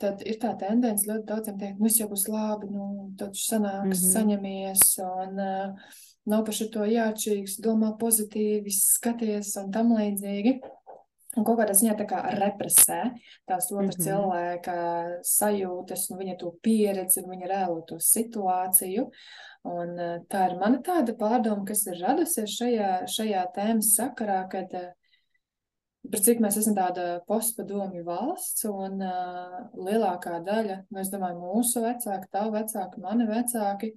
tad ir tā tendence ļoti daudziem teikt, nu, jau būs labi, nu, tad sanāks, mm -hmm. saņemies, un uh, nav par šo jāčīgs, domā pozitīvi, skaties un tam līdzīgi. Un kaut kādā ziņā tā kā represē tās otra mm -hmm. cilvēka sajūtas, nu, viņa to pieredzi, viņa reālo to situāciju. Un tā ir mana tāda pārdoma, kas ir radusies šajā, šajā tēmas sakarā, kad par cik mēs esam tāda postpadomju valsts, un uh, lielākā daļa, nu, es domāju, mūsu vecāki, tavu vecāki, mani vecāki,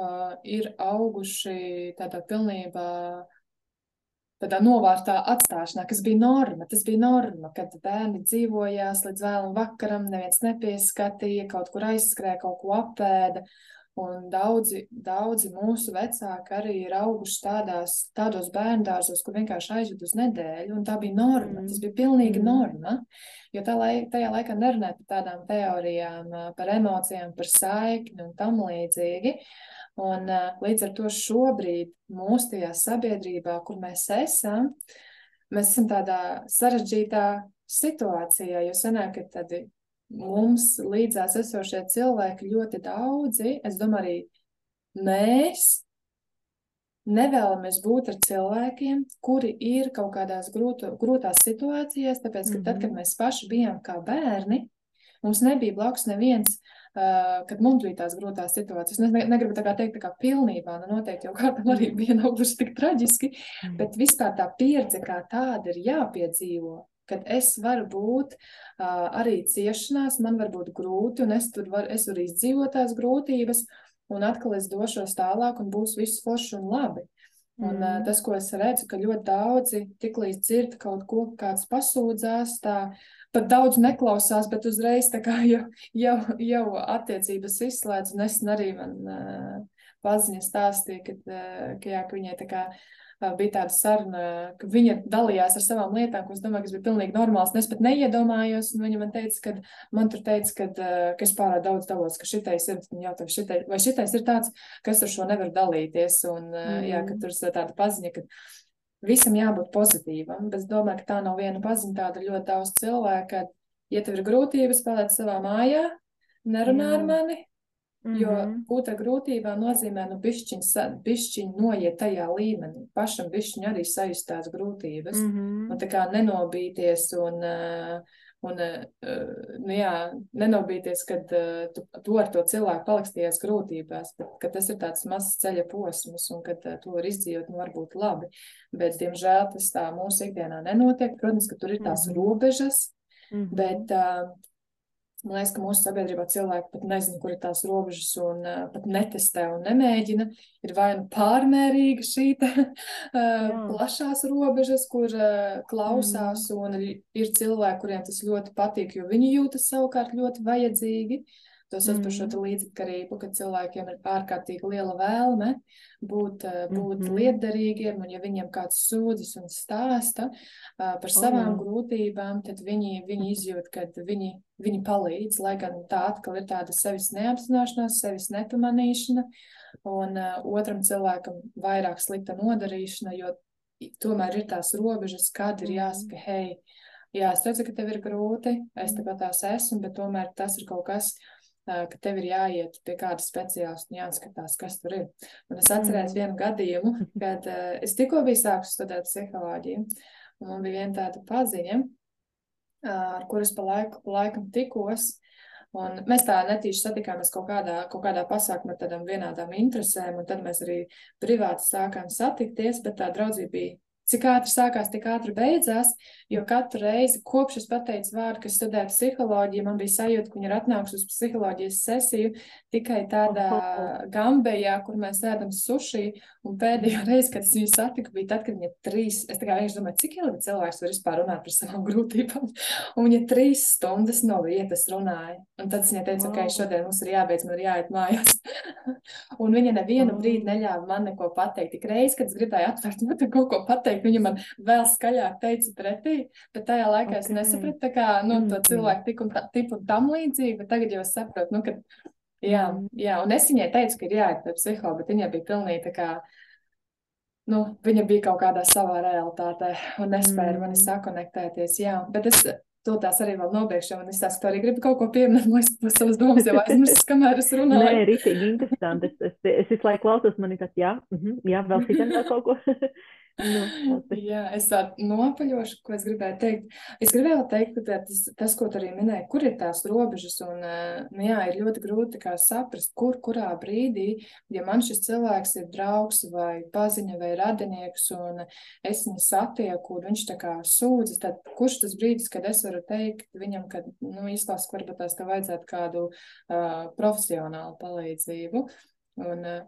uh, ir auguši tādā pilnībā tādā novārtā atstāšanā, kas bija norma. Tas bija norma, kad bērni dzīvojās līdz vēlam vakaram, neviens nepieskatīja, kaut kur aizskrēja, kaut ko apēda. Un daudzi, daudzi mūsu vecāki arī ir auguši tādās, tādos bērndārzos, kur vienkārši aizved uz nedēļu, un tā bija norma. Mm. Tas bija pilnīgi mm. norma. Jo tā lai, tajā laikā nerunāja par tādām teorijām, par emocijām, par saikni un tam līdzīgi. Uh, Un līdz ar to šobrīd mūsu tajā sabiedrībā, kur mēs esam, mēs esam tādā sarežģītā situācijā, jo senāk, ka tad mums līdzās esošie cilvēki ļoti daudzi, es domāju, arī mēs nevēlamies būt ar cilvēkiem, kuri ir kaut kādās grūto, grūtās situācijās, tāpēc, ka tad, kad mhm. mēs paši bijām kā bērni, mums nebija blakus neviens, uh, kad mums bija tās grūtās situācijas. Es negribu tā kā teikt, ka pilnībā, nu noteikti jau kādam arī mm. bija nav gluži tik traģiski, mm. bet vispār tā pieredze kā tāda ir jāpiedzīvo. Kad es varu būt uh, arī ciešanās, man var būt grūti, un es tur varu, es varu izdzīvot tās grūtības, un atkal es došos tālāk, un būs viss forši un labi. Un, mm. uh, tas, ko es redzu, ka ļoti daudzi tiklīdz dzird kaut ko, kāds pasūdzās, tā pat daudz neklausās, bet uzreiz jau, jau, jau attiecības izslēdz. Nesen arī man uh, paziņa stāstīja, ka, uh, ka, jā, ka viņai tā kā uh, bija tāda saruna, ka viņa dalījās ar savām lietām, ko es domāju, kas bija pilnīgi normāls. Es pat neiedomājos, un viņa man teica, ka man tur teica, ka, uh, ka es pārāk daudz dalos, ka šitais ir, jautā, šitai, vai šitais ir tāds, kas ar šo nevar dalīties. Un, mm. jā, ka tur ir tāda paziņa, ka visam jābūt pozitīvam, bet es domāju, ka tā nav viena paziņa, tāda ļoti daudz cilvēku, ka, ja tev ir grūtības, paliec savā mājā, nerunā Jā. ar mani, Mm -hmm. Jo būt ar grūtībām nozīmē, nu, bišķiņ noiet tajā līmenī, pašam bišķiņ arī sajust tās grūtības, mm -hmm. un tā kā nenobīties un uh, Un, nu, jā, nenobīties, kad tu, tu ar to cilvēku paliksties grūtībās, bet tas ir tāds mazs ceļa posms, un kad to var izdzīvot, nu, varbūt labi. Bet, diemžēl, tas tā mūsu ikdienā nenotiek. Protams, ka tur ir tās mm -hmm. robežas, mm -hmm. bet Man liekas, ka mūsu sabiedrībā cilvēki pat nezina, kur ir tās robežas, un uh, pat netestē un nemēģina. Ir vai nu pārmērīga šī te, uh, plašās robežas, kur uh, klausās, mm. un ir cilvēki, kuriem tas ļoti patīk, jo viņi jūtas savukārt ļoti vajadzīgi. Uh, To sauc par šo mm. līdzatkarību, kad cilvēkiem ir ārkārtīgi liela vēlme būt, eh, būt mm -hmm. liederīgiem, un ja viņiem kāds sūdzas un stāsta uh, par savām oh, grūtībām, tad viņi, viņi izjūt, ka viņi, viņi palīdz, lai gan tā atkal ir tāda sevis neapzināšanās, sevis nepamanīšana, un uh, otram cilvēkam vairāk slikta nodarīšana, jo tomēr ir tās robežas, kad ir jāsaka, hei, jā, es redzu, ka tev ir grūti, es tepat tās esmu, bet tomēr tas ir kaut kas, uh, ka tev ir jāiet pie kāda speciālista un jāskatās, kas tur ir. Un es atceros mm. vienu gadījumu, kad uh, es tikko biju sākusi studēt psiholoģiju, un man bija viena tāda paziņa, uh, ar kuras pa laiku, pa laikam tikos. Un mēs tā netīši satikāmies kaut kādā, kaut kādā pasākumā ar tādām vienādām interesēm, un tad mēs arī privāti sākām satikties, bet tā draudzība bija Cik ātri sākās, tik ātri beidzās, jo katru reizi, kopš es pateicu vārdu, ka studēju psiholoģiju, man bija sajūta, ka viņi ir atnākuši uz psiholoģijas sesiju tikai tādā gambejā, kur mēs ēdam suši. Un pēdējo reizi, kad es viņu satiku, bija tad, kad viņa trīs, es tā kā vienkārši domāju, cik ilgi cilvēks var vispār runāt par savām grūtībām. Un viņa trīs stundas no vietas runāja. Un tad viņa teica, ok, šodien mums ir jābeidz, man ir jāiet mājās. un viņa nevienu brīdi neļāva man neko pateikt. Tik reiz, kad es gribēju atvērt, man kaut ko pateikt pateikt. Viņa man vēl skaļāk teica pretī, bet tajā laikā okay. es nesapratu, tā kā, nu, to mm. cilvēku tipu un, tipu un tam līdzīgi, bet tagad jau es saprotu, nu, ka, jā, mm. jā, un es viņai teicu, ka ir jāiet pie psihologa, bet viņa bija pilnīgi tā kā, nu, viņa bija kaut kādā savā realitātē un nespēja mm. mani sakonektēties, jā, bet es to tās arī vēl nobeigšu, un es tās arī gribu kaut ko pieminēt, lai es savas domas jau aizmirsu, kamēr es runāju. Nē, rītīgi interesanti. Es, es, es visu laiku klausos, man ir tāds, jā, uh -huh, jā, vēl citam vēl kaut ko. Nu, Jā, es tādu nopaļošu, ko es gribēju teikt. Es gribēju teikt, ka tas, tas ko tu arī minēji, kur ir tās robežas, un eh, nu, jā, ir ļoti grūti saprast, kur, kurā brīdī, ja man šis cilvēks ir draugs vai paziņa vai radinieks, un es viņu satieku, un viņš tā kā sūdzas, tad kurš tas brīdis, kad es varu teikt viņam, ka, nu, izklāst, varbūt tās tev vajadzētu kādu uh, profesionālu palīdzību. Un, uh,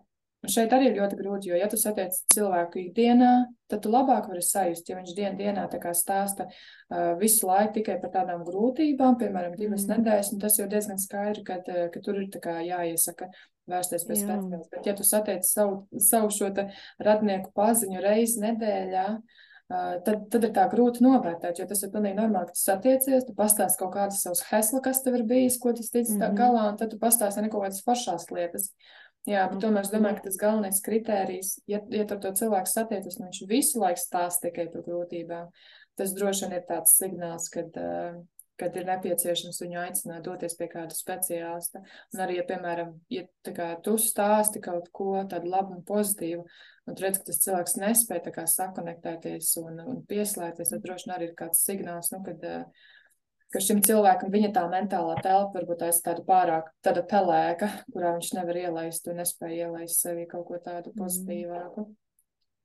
šeit arī ir ļoti grūti, jo, ja tu satiec cilvēku ikdienā, tad tu labāk vari sajust, ja viņš dien dienā stāsta uh, visu laiku tikai par tādām grūtībām, piemēram, divas mm. nedēļas, un tas jau diezgan skaidri, ka, ka tur ir kā jāiesaka vērsties pie speciālista. Bet, ja tu satiec savu, savu šo radnieku paziņu reizi nedēļā, Uh, tad, tad ir tā grūti novērtēt, jo tas ir pilnīgi normāli, ka tu satiecies, tu pastāsti kaut kādas savas hesla, kas tev ir bijis, ko tu tici mm -hmm. galā, un tad tu pastāsti arī kaut kādas pašās lietas. Jā, bet tomēr es domāju, ka tas galvenais kritērijs, ja, ja ar to cilvēku satiekas, un viņš visu laiku stāsta tikai par grūtībām, tas droši vien ir tāds signāls, kad, uh, kad ir nepieciešams viņu aicināt doties pie kāda speciālista. Un arī, ja, piemēram, ja kā, tu stāsti kaut ko tādu labu un pozitīvu, un tu redz, ka tas cilvēks nespēja sakonektēties un, un pieslēgties, tad droši vien arī ir kāds signāls, nu, kad uh, ka šim cilvēkam viņa tā mentālā telpa varbūt aiz tāda pārāk tāda pelēka, kurā viņš nevar ielaist un nespēja ielaist sevi kaut ko tādu mm. pozitīvāku.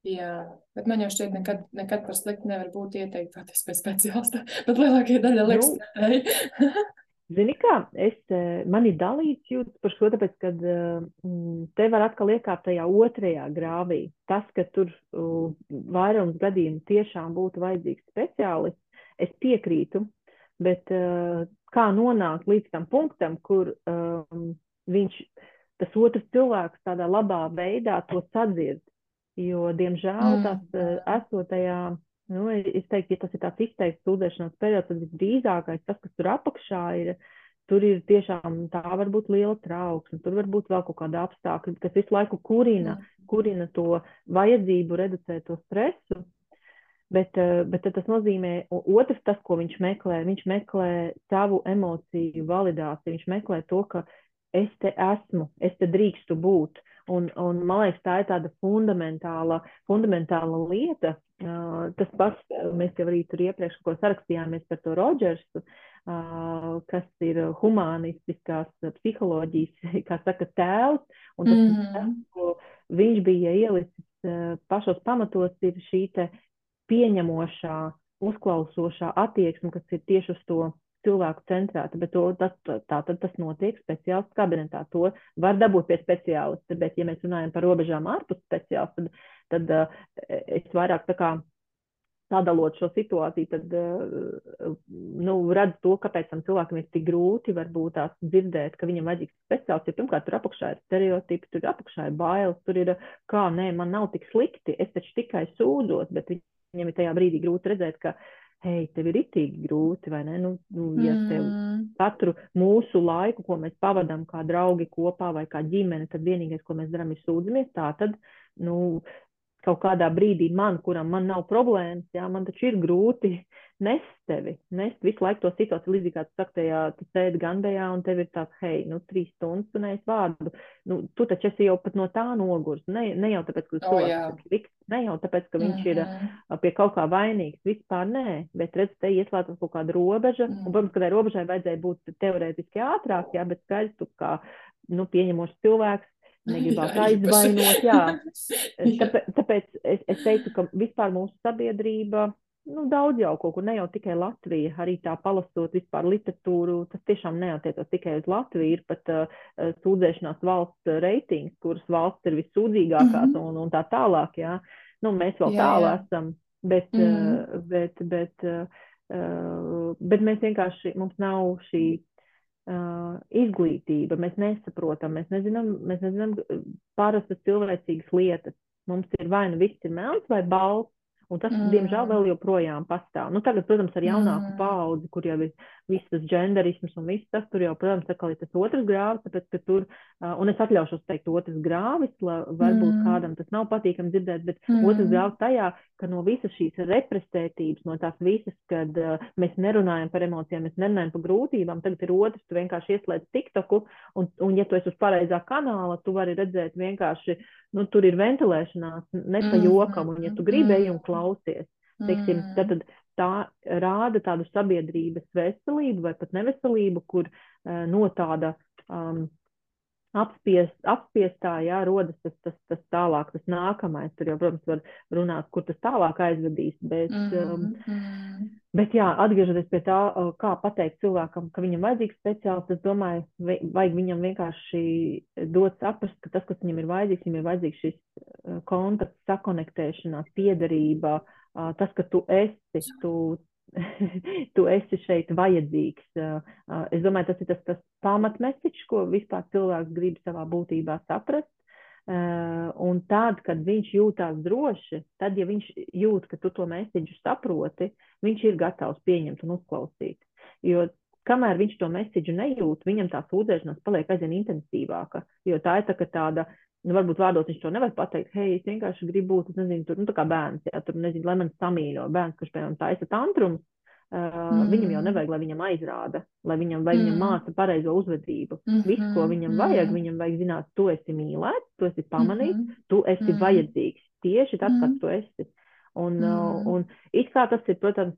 Jā, bet man jau šķiet, nekad, nekad par sliktu nevar būt ieteikt doties pēc speciālista, bet lielākajā daļā liekas nu, pretēji. Zini kā, es, eh, man ir dalīts jūtas par šo, tāpēc, ka mm, te var atkal iekāpt tajā otrajā grāvī. Tas, ka tur vairums gadījumu tiešām būtu vajadzīgs speciālists, es piekrītu, bet uh, kā nonākt līdz tam punktam, kur um, viņš, tas otrs cilvēks tādā labā veidā to sadzird. Jo, diemžēl, mm. tas uh, esotajā, nu, es teiktu, ja tas ir tāds izteikts sūdzēšanās periods, tad visdrīzākais tas, kas tur apakšā ir, tur ir tiešām tā var būt liela trauksme, tur var būt vēl kaut kāda apstākļa, kas visu laiku kurina, mm. kurina to vajadzību reducēt to stresu, Bet, eh, bet tas nozīmē, otrs, tas, ko viņš meklē, viņš meklē savu emociju validāciju, viņš meklē to, ka es te esmu, es te drīkstu būt. Un, un man liekas, tā ir tāda fundamentāla, fundamentāla lieta. Uh, tas pats, mēs jau arī tur iepriekš sarakstījāmies par to Rodžersu, kas ir humanistiskās psiholoģijas, kā saka, tēvs. Un tas, mm -hmm. tas ko viņš bija ielicis pašos pamatos, ir šī te pieņemošā, uzklausošā attieksme, kas ir tieši uz to cilvēku centrēta, bet to, tas, tā tad tas notiek speciālistu kabinetā. To var dabūt pie speciālista, bet, ja mēs runājam par robežām ārpus speciālista, tad, tad uh, es vairāk tā kā sadalot šo situāciju, tad uh, nu, redzu to, kāpēc tam cilvēkam ir tik grūti varbūt tās dzirdēt, ka viņam vajadzīgs speciālists, jo pirmkārt tur apakšā ir stereotipi, tur apakšā ir bailes, tur ir, kā, nē, man nav tik slikti, es taču tikai sūdzos, bet viņi viņam ir tajā brīdī grūti redzēt, ka, hei, tev ir itīgi grūti, vai ne? Nu, nu, ja tev mm. katru mūsu laiku, ko mēs pavadām kā draugi kopā vai kā ģimene, tad vienīgais, ko mēs darām, ir sūdzamies, tā tad, nu, kaut kādā brīdī man, kuram man nav problēmas, jā, man taču ir grūti nest tevi, nest visu laiku to situāciju, līdzīgi kā tu saki, tajā, tu sēdi gandējā un tev ir tāds, hei, nu, trīs stundas tu neesi vārdu, nu, tu taču esi jau pat no tā nogurs, ne, ne jau tāpēc, ka tu oh, slikt, ne jau tāpēc, ka viņš mm -hmm. ir mhm. pie kaut kā vainīgs, vispār nē, bet redz, te ieslēdzas kaut kāda robeža, mm -hmm. un, protams, ka tai robežai vajadzēja būt teorētiski ātrāk, jā, bet skaidrs, tu kā, nu, pieņemošs cilvēks, negribētu aizvainot. Jā. Tāpēc, tāpēc es, es teicu, ka vispār mūsu sabiedrība, nu, daudz jau kaut kur, ne jau tikai Latvija, arī tā palasot vispār literatūru, tas tiešām neatiecas tikai uz Latviju, ir pat uh, sūdzēšanās valsts reitings, kuras valsts ir vissūdzīgākās mm -hmm. un, un tā tālāk, jā. Nu, mēs vēl jā, tālu jā. esam, bet, mm -hmm. uh, bet, bet, uh, bet mēs vienkārši, mums nav šī uh, izglītība, mēs nesaprotam, mēs nezinām, mēs nezinām parastas cilvēcīgas lietas. Mums ir vai nu viss ir melns vai balts, Un tas, mm. diemžēl, vēl joprojām pastāv. Nu, tagad, protams, ar jaunāku mm. paudzi, kur jau ir viss tas genderisms un viss tas, tur jau, protams, atkal ir tas otrs grāvis, tāpēc, ka tur, uh, un es atļaušos teikt otrs grāvis, lai varbūt mm. kādam tas nav patīkami dzirdēt, bet mm. otrs grāvis tajā, ka no visas šīs represētības, no tās visas, kad uh, mēs nerunājam par emocijām, mēs nerunājam par grūtībām, tagad ir otrs, tu vienkārši ieslēdz TikToku, un, un ja tu esi uz pareizā kanāla, tu vari redzēt vienkārši, nu, tur ir ventilēšanās, ne pa jokam, un ja tu gribēji un klausies, teiksim, tad, tad tā rāda tādu sabiedrības veselību vai pat neveselību, kur uh, no tāda um, apspiest, apspiestā, jā, rodas tas, tas, tas tālāk, tas nākamais. Tur jau, protams, var runāt, kur tas tālāk aizvedīs, bet, um, mm. bet jā, atgriežoties pie tā, uh, kā pateikt cilvēkam, ka viņam vajadzīgs speciālists, es domāju, vajag viņam vienkārši dot saprast, ka tas, kas viņam ir vajadzīgs, viņam ir vajadzīgs šis uh, kontakts, sakonektēšanās, piederība, uh, tas, ka tu esi, tu, tu esi šeit vajadzīgs. Es domāju, tas ir tas, tas pamatmesiķis, ko vispār cilvēks grib savā būtībā saprast. Un tad, kad viņš jūtās droši, tad, ja viņš jūt, ka tu to mēsīģu saproti, viņš ir gatavs pieņemt un uzklausīt. Jo kamēr viņš to mēsīģu nejūt, viņam tā sūdzēšanās paliek aizvien intensīvāka. Jo tā ir tā, tāda nu, varbūt vārdos viņš to nevar pateikt, hei, es vienkārši gribu būt, nezinu, tur, nu, tā kā bērns, jā, tur, nezinu, lai man samīļo bērns, kurš, piemēram, taisa tantrums, uh, mm. viņam jau nevajag, lai viņam aizrāda, lai viņam, vai mm. viņam māca pareizo uzvedību. Mm -hmm. Viss, ko viņam mm. vajag, viņam vajag zināt, tu esi mīlēts, tu esi pamanīts, mm -hmm. tu esi mm. vajadzīgs tieši tad, mm. kad tu esi. Un, mm. un it kā tas ir, protams,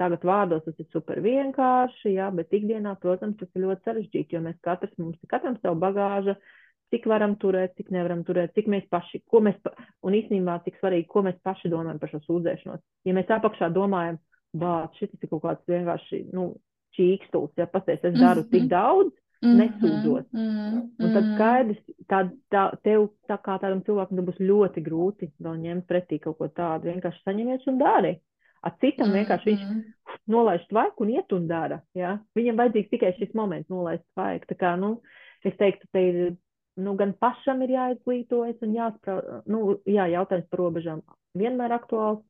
tagad vārdos tas ir super vienkārši, jā, bet ikdienā, protams, tas ir ļoti sarežģīti, jo mēs katrs, mums ir katram savu bagāžu, uh, cik varam turēt, cik nevaram turēt, cik mēs paši, ko mēs, pa, un īstenībā cik svarīgi, ko mēs paši domājam par šo sūdzēšanos. Ja mēs apakšā domājam, bāt, šis ir kaut kāds vienkārši, nu, čīkstūts, ja pasties, es daru tik mhm. daudz, mhm. nesūdzot. Mm -hmm. Un tad skaidrs, tā, tā, tev tā kā tādam cilvēkam būs ļoti grūti vēl ņemt pretī kaut ko tādu, vienkārši saņemies un dari. A citam mm -hmm. vienkārši viņš nolaiž tvaiku un iet un dara. Ja? Viņam vajadzīgs tikai šis moments nolaist tvaiku. Tā kā, nu, es teiktu, te ir nu, gan pašam ir jāizglītojas un jāsprāv, nu, jā, jautājums par robežām vienmēr aktuāls.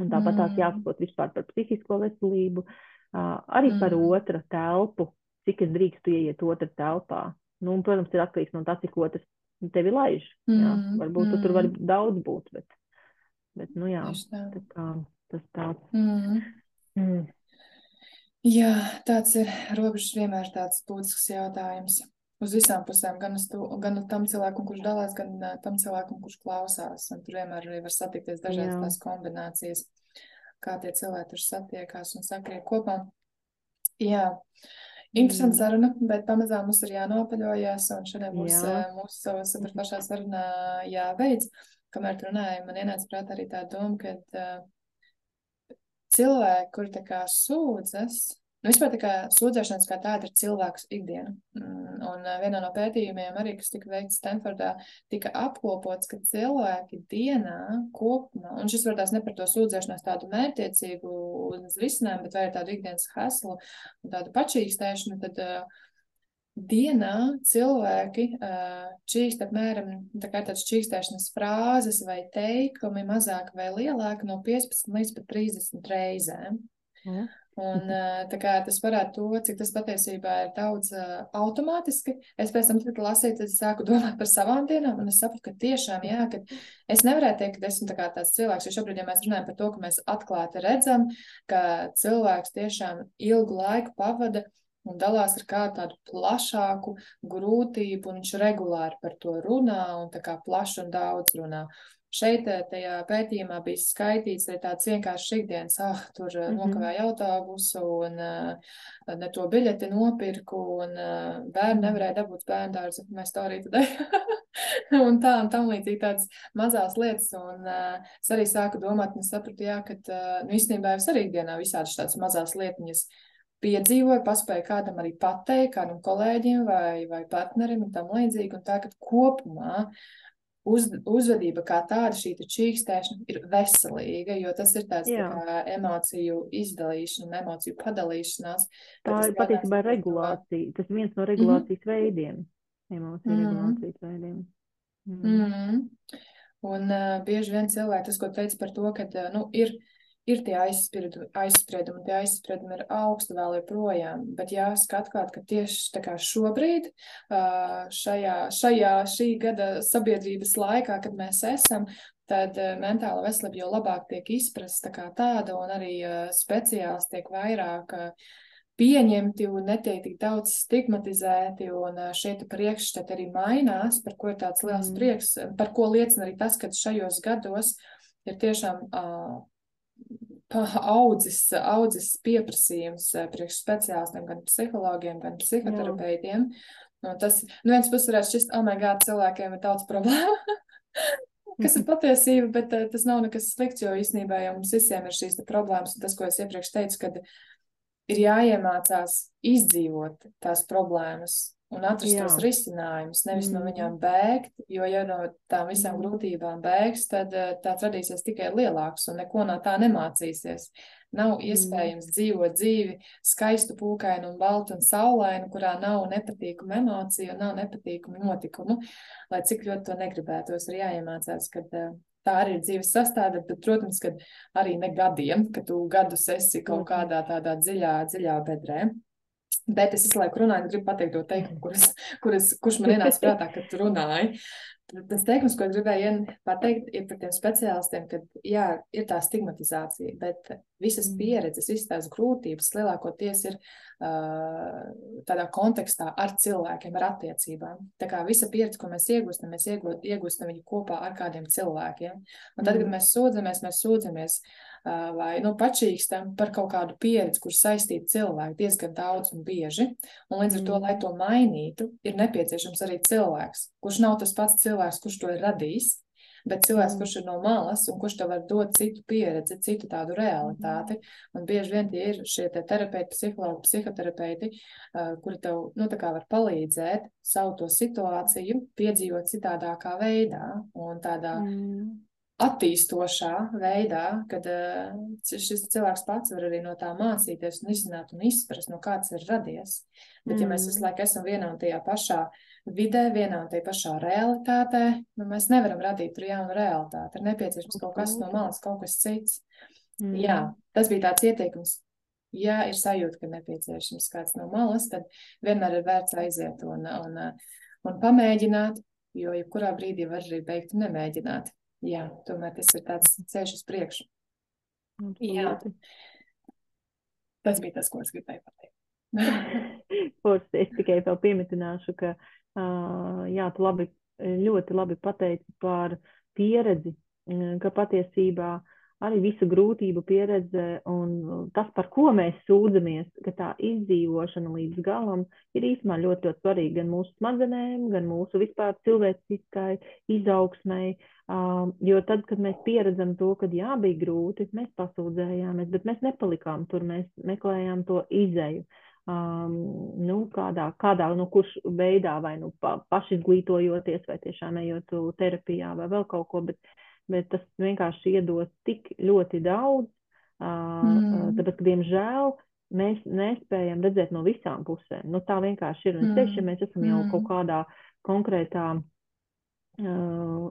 Un tāpat tās mm. jāsaprot vispār par psihisko veselību, uh, arī mm. par otra telpu, cik es drīkstu ieiet otrā telpā. Nu, un, protams, ir atkarīgs no tā, cik otrs tevi laiž. Mm. Jā. Varbūt mm. tu tur var daudz būt, bet, bet nu jā, tā kā, tas tāds. Mm. Mm. Jā, tāds ir robežas vienmēr tāds būtisks jautājums uz visām pusēm, gan uz, to, gan uz tam cilvēkam, kurš dalās, gan uh, tam cilvēkam, kurš klausās. Un tur vienmēr arī var satikties dažādas Jā. tās kombinācijas, kā tie cilvēki tur satiekās un sakrīt kopā. Jā. Interesanti mm. saruna, bet pamazām mums ir jānopaļojas, un šodien būs Jā. mūsu super pašā sarunā jābeidz. Kamēr tu runāji, man ienāca prātā arī tā doma, ka uh, cilvēki, kuri tā kā sūdzas, Nu, vispār tā kā sūdzēšanās kā tāda ir cilvēks ikdiena. Mm, un vienā no pētījumiem, arī, kas tika veikts Stanfordā, tika apkopots, ka cilvēki dienā kopumā, un šis varbūt ne par to sūdzēšanos tādu mērķiecīgu uz risinājumiem, bet vai tādu ikdienas haslu un tādu pačīkstēšanu, tad uh, dienā cilvēki uh, čīkst apmēram tā kā tādas čīkstēšanas frāzes vai teikumi mazāk vai lielāk no 15 līdz pat 30 reizēm. Mm. Un, mhm. kā, tas parāda to, cik tas patiesībā ir daudz uh, automātiski. Es pēc tam, kad lasīju, tad sāku domāt par savām dienām, un es sapratu, ka tiešām, jā, ka es nevarētu teikt, ka esmu tā tāds cilvēks, jo šobrīd, ja mēs runājam par to, ka mēs atklāti redzam, ka cilvēks tiešām ilgu laiku pavada un dalās ar kādu tādu plašāku grūtību, un viņš regulāri par to runā un tā kā plaši un daudz runā. Šeit eh, tajā pētījumā bija skaitīts tāds vienkāršs ikdienas, ah, tur mm -hmm. nokavēja autobusu un uh, ne to biļeti nopirku un bērni nevarēja dabūt bērnu dārzu, mēs to arī tad un tā un tam līdzīgi tādas mazās lietas. Un es arī sāku domāt un sapratu, jā, ka, nu, īstenībā es arī ikdienā visādas tādas mazās lietiņas piedzīvoju, paspēju kādam arī pateikt, kādam kolēģim vai, vai partnerim un tam līdzīgi. Un tā, ka kopumā uz, uzvedība kā tāda, šī čīkstēšana ir veselīga, jo tas ir tāds tā kā emociju izdalīšana un emociju padalīšanās. Tā ir patiesībā regulācija. Tas viens no regulācijas mm -hmm. veidiem. Emociju mm -hmm. regulācijas veidiem. Mm -hmm. Un uh, bieži vien cilvēki tas, ko teica par to, ka uh, nu, ir, ir tie aizspriedumi, tie aizspriedumi ir augsti vēl joprojām. Bet jāsaka atklāt, ka tieši šobrīd, šajā, šajā šī gada sabiedrības laikā, kad mēs esam, tad mentāla veselība jau labāk tiek izprasta kā tāda, un arī speciālisti tiek vairāk pieņemti un netiek tik daudz stigmatizēti, un šie priekšstati arī mainās, par ko ir tāds liels mm. prieks, par ko liecina arī tas, ka šajos gados ir tiešām uh, audzis, audzis pieprasījums priekš speciālistiem, gan psihologiem, gan psihoterapeitiem. Nu, tas, nu viens puses varētu šķist, oh, God, cilvēkiem ir daudz problēmu. kas ir patiesība, bet uh, tas nav nekas slikts, jo īstenībā jau mums visiem ir šīs problēmas. Un tas, ko es iepriekš teicu, kad ir jāiemācās izdzīvot tās problēmas un atrast Jā. tos risinājumus, nevis mm. no viņām bēgt, jo, ja no tām visām mm. grūtībām bēgs, tad eh, tā radīsies tikai lielāks un neko no tā nemācīsies. Nav mm. iespējams mm. dzīvot dzīvi skaistu, pūkainu un baltu un saulainu, kurā nav nepatīkamu emociju un nav nepatīkamu notikumu, lai cik ļoti to negribētos, ir jāiemācās, kad uh, tā arī ir dzīves sastāvdaļa, bet, protams, ka arī ne gadiem, ka tu gadus esi kaut mhm. kādā tādā dziļā, dziļā bedrē. Bet es visu laiku runāju, gribu pateikt to teikumu, kuras, kuras, kurš man ienāca prātā, kad tu runāji. Tas teikums, ko gribēju pateikt, ir par tiem speciālistiem, ka jā, ir tā stigmatizācija, bet visas mm. pieredzes, visas tās grūtības lielākoties ir uh, tādā kontekstā ar cilvēkiem, ar attiecībām. Tā kā visa pieredze, ko mēs iegūstam, mēs iegūstam viņu kopā ar kādiem cilvēkiem. Un tad, kad mm. mēs sūdzamies, mēs sūdzamies uh, vai nu, pačīkstam par kaut kādu pieredzi, kur saistīti cilvēki diezgan daudz un bieži. Un līdz ar to, lai to mainītu, ir nepieciešams arī cilvēks, kurš nav tas pats cilvēks kurš to ir radījis, bet cilvēks, mm. kurš ir no malas un kurš tev var dot citu pieredzi, citu tādu realitāti. Un bieži vien tie ir šie te terapeiti, psihologi, psihoterapeiti, kuri tev nu, var palīdzēt savu to situāciju piedzīvot citādākā veidā un tādā. Mm attīstošā veidā, kad uh, šis cilvēks pats var arī no tā mācīties un izzināt un izprast, no kāds ir radies. Bet, mm. ja mēs visu mm. laiku esam vienā un tajā pašā vidē, vienā un tajā pašā realitātē, nu, mēs nevaram radīt tur jaunu realitāti. Ir nepieciešams kaut kas no malas, kaut kas cits. Mm. Jā, tas bija tāds ieteikums. Ja ir sajūta, ka nepieciešams kāds no malas, tad vienmēr ir vērts aiziet un, un, un pamēģināt, jo jebkurā brīdī var arī beigt nemēģināt jā, tomēr tas ir tāds ceļš uz priekšu. Jā. Tas bija tas, ko es gribēju pateikt. Forši, es tikai vēl piemetināšu, ka uh, jā, tu labi, ļoti labi pateici par pieredzi, ka patiesībā uh, arī visu grūtību pieredze un tas, par ko mēs sūdzamies, ka tā izdzīvošana līdz galam ir īstenībā ļoti, ļoti svarīga gan mūsu smadzenēm, gan mūsu vispār cilvēciskai izaugsmai. Um, jo tad, kad mēs pieredzam to, ka jā, bija grūti, mēs pasūdzējāmies, bet mēs nepalikām tur, mēs meklējām to izēju. Um, nu, kādā, kādā nu, kurš veidā, vai nu pa, pašizglītojoties, vai tiešām ejot terapijā, vai vēl kaut ko. Bet, uh, bet tas vienkārši iedod tik ļoti daudz, mm. tāpēc, ka, diemžēl, mēs nespējam redzēt no visām pusēm. Nu, tā vienkārši ir. Un mm. tieši, ja mēs esam jau mm. kaut kādā konkrētā uh,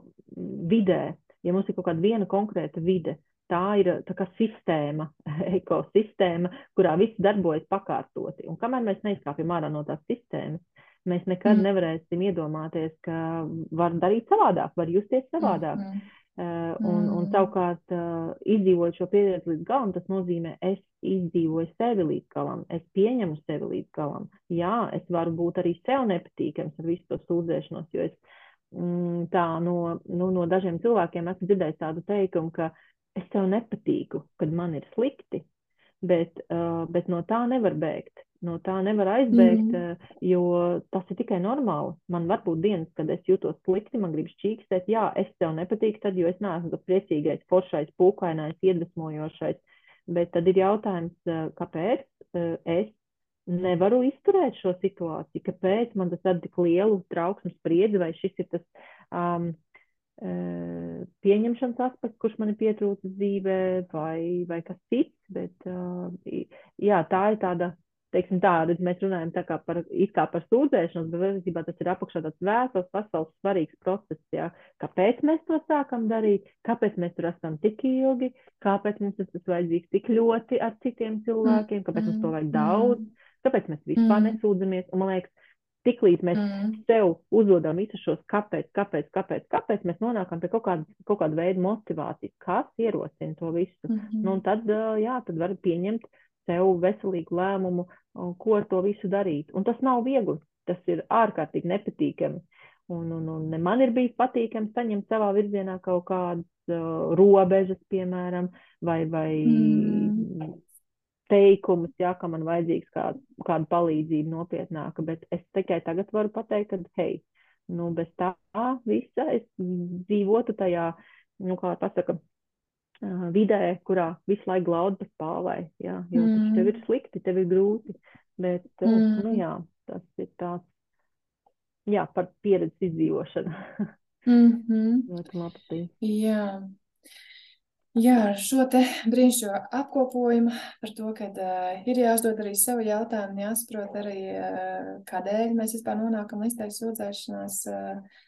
vidē, ja mums ir kaut kāda viena konkrēta vide, tā ir tā kā sistēma, ekosistēma, kurā viss darbojas pakārtoti. Un kamēr mēs neizkāpjam ārā no tās sistēmas, mēs nekad mm. nevarēsim iedomāties, ka var darīt savādāk, var justies savādāk. Mm. Uh, un, un mm. savukārt, uh, izdzīvot šo pieredzi līdz galam, tas nozīmē, es izdzīvoju sevi līdz galam, es pieņemu sevi līdz galam. Jā, es varu būt arī sev nepatīkams ar visu to sūdzēšanos, jo es mm, tā no, nu, no dažiem cilvēkiem esmu dzirdējis tādu teikumu, ka es tev nepatīku, kad man ir slikti, bet, uh, bet no tā nevar bēgt no tā nevar aizbēgt, mm. jo tas ir tikai normāli. Man var būt dienas, kad es jūtos slikti, man gribas čīkstēt, jā, es tev nepatīku, tad, jo es neesmu tas priecīgais, foršais, pūkainais, iedvesmojošais. Bet tad ir jautājums, eh, kāpēc eh, es nevaru izturēt šo situāciju, kāpēc man tas rada tik lielu trauksmu spriedzi, vai šis ir tas um, pieņemšanas aspekts, kurš man ir pietrūcis dzīvē, vai, vai kas cits. Bet, uh, jā, tā ir tāda teiksim tā, mēs runājam tā kā par, kā par sūdzēšanos, bet patiesībā tas ir apakšā tāds vēsels, pasaules svarīgs process, jā. Kāpēc mēs to sākam darīt, kāpēc mēs tur esam tik ilgi, kāpēc mums tas vajadzīgs tik ļoti ar citiem cilvēkiem, kāpēc mums to vajag daudz, kāpēc mēs vispār nesūdzamies, un man liekas, tiklīdz mēs mm. sev uzdodam visus šos kāpēc, kāpēc, kāpēc, kāpēc, mēs nonākam pie kaut kāda, kaut kāda veida motivācijas, kas ierosina to visu. Mm -hmm. nu, un tad, jā, tad var pieņemt sev veselīgu lēmumu, ko ar to visu darīt. Un tas nav viegli, tas ir ārkārtīgi nepatīkami. Un, un, un man ir bijis patīkami saņemt savā virzienā kaut kādas uh, robežas, piemēram, vai, vai mm. teikumus, jā, ka man vajadzīgs kāda, kāda palīdzība nopietnāka. Bet es tikai tagad varu pateikt, ka, hei, nu, bez tā visa es dzīvotu tajā, nu, kā pasaka, vidē, kurā visu laiku glaudi pa spāvai. Jā, jo mm. tev ir slikti, tev ir grūti. Bet, mm. nu jā, tas ir tāds, jā, par pieredzes izdzīvošanu. mm -hmm. Ļoti labi. Jā. Jā, ar šo te brīnišķīgo apkopojumu par to, ka uh, ir jāuzdod arī sev jautājumu, jāsaprot arī, uh, kādēļ mēs vispār nonākam līdz tai sūdzēšanās. Uh,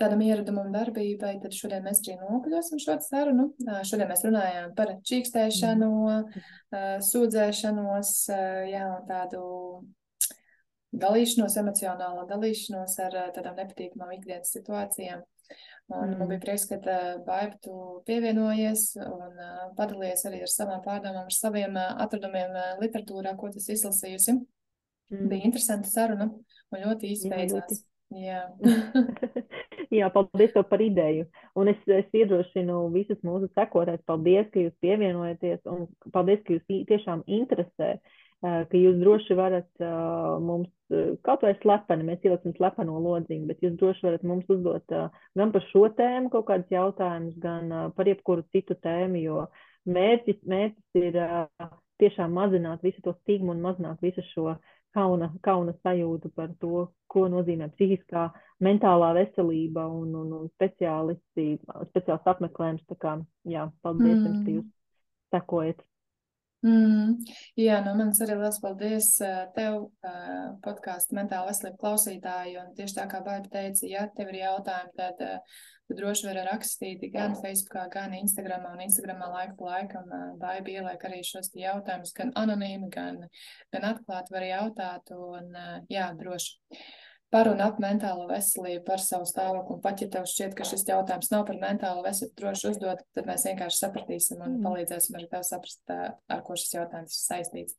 tādam ieradumam darbībai, tad šodien mēs arī nokļūsim šo sarunu. Šodien mēs runājām par čīkstēšanu, mm. sūdzēšanos, jā, un tādu dalīšanos, emocionālo dalīšanos ar tādām nepatīkamām ikdienas situācijām. Un mm. man bija prieks, ka Baiba tu pievienojies un padalījies arī ar savām pārdomām, ar saviem atradumiem literatūrā, ko tas izlasījusi. Mm. Bija interesanta saruna un ļoti īsti beidzās. Jā. Jā, paldies tev par ideju. Un es, es iedrošinu visus mūsu sekotājus. Paldies, ka jūs pievienojaties un paldies, ka jūs tiešām interesē, ka jūs droši varat mums kaut vai slepeni, mēs ieliksim slepeno lodziņu, bet jūs droši varat mums uzdot gan par šo tēmu kaut kādus jautājumus, gan par jebkuru citu tēmu, jo mērķis, mērķis ir tiešām mazināt visu to stigmu un mazināt visu šo kauna, kauna sajūtu par to, ko nozīmē psihiskā, mentālā veselība un, un, un speciālisti, speciāls apmeklējums. Tā kā, jā, paldies mm. jums, ka jūs sekojat. Mm, jā, no manis arī liels paldies tev, podkāstu mentāla veselība klausītāji. Un tieši tā kā Baiba teica, ja tev ir jautājumi, tad tu droši vari rakstīt gan Facebookā, gan Instagramā. Un Instagramā laika pa laikam Baiba ieliek arī šos jautājumus gan anonīmi, gan, gan atklāti var jautāt. Un jā, droši par un ap mentālo veselību, par savu stāvokli. Un pat ja tev šķiet, ka šis jautājums nav par mentālo veselību, droši uzdot, tad mēs vienkārši sapratīsim un mm. palīdzēsim arī tev saprast, ar ko šis jautājums ir saistīts.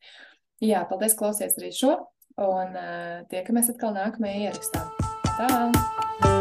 Jā, paldies, klausies arī šo, un uh, tiekamies atkal nākamajā ierakstā. Tā!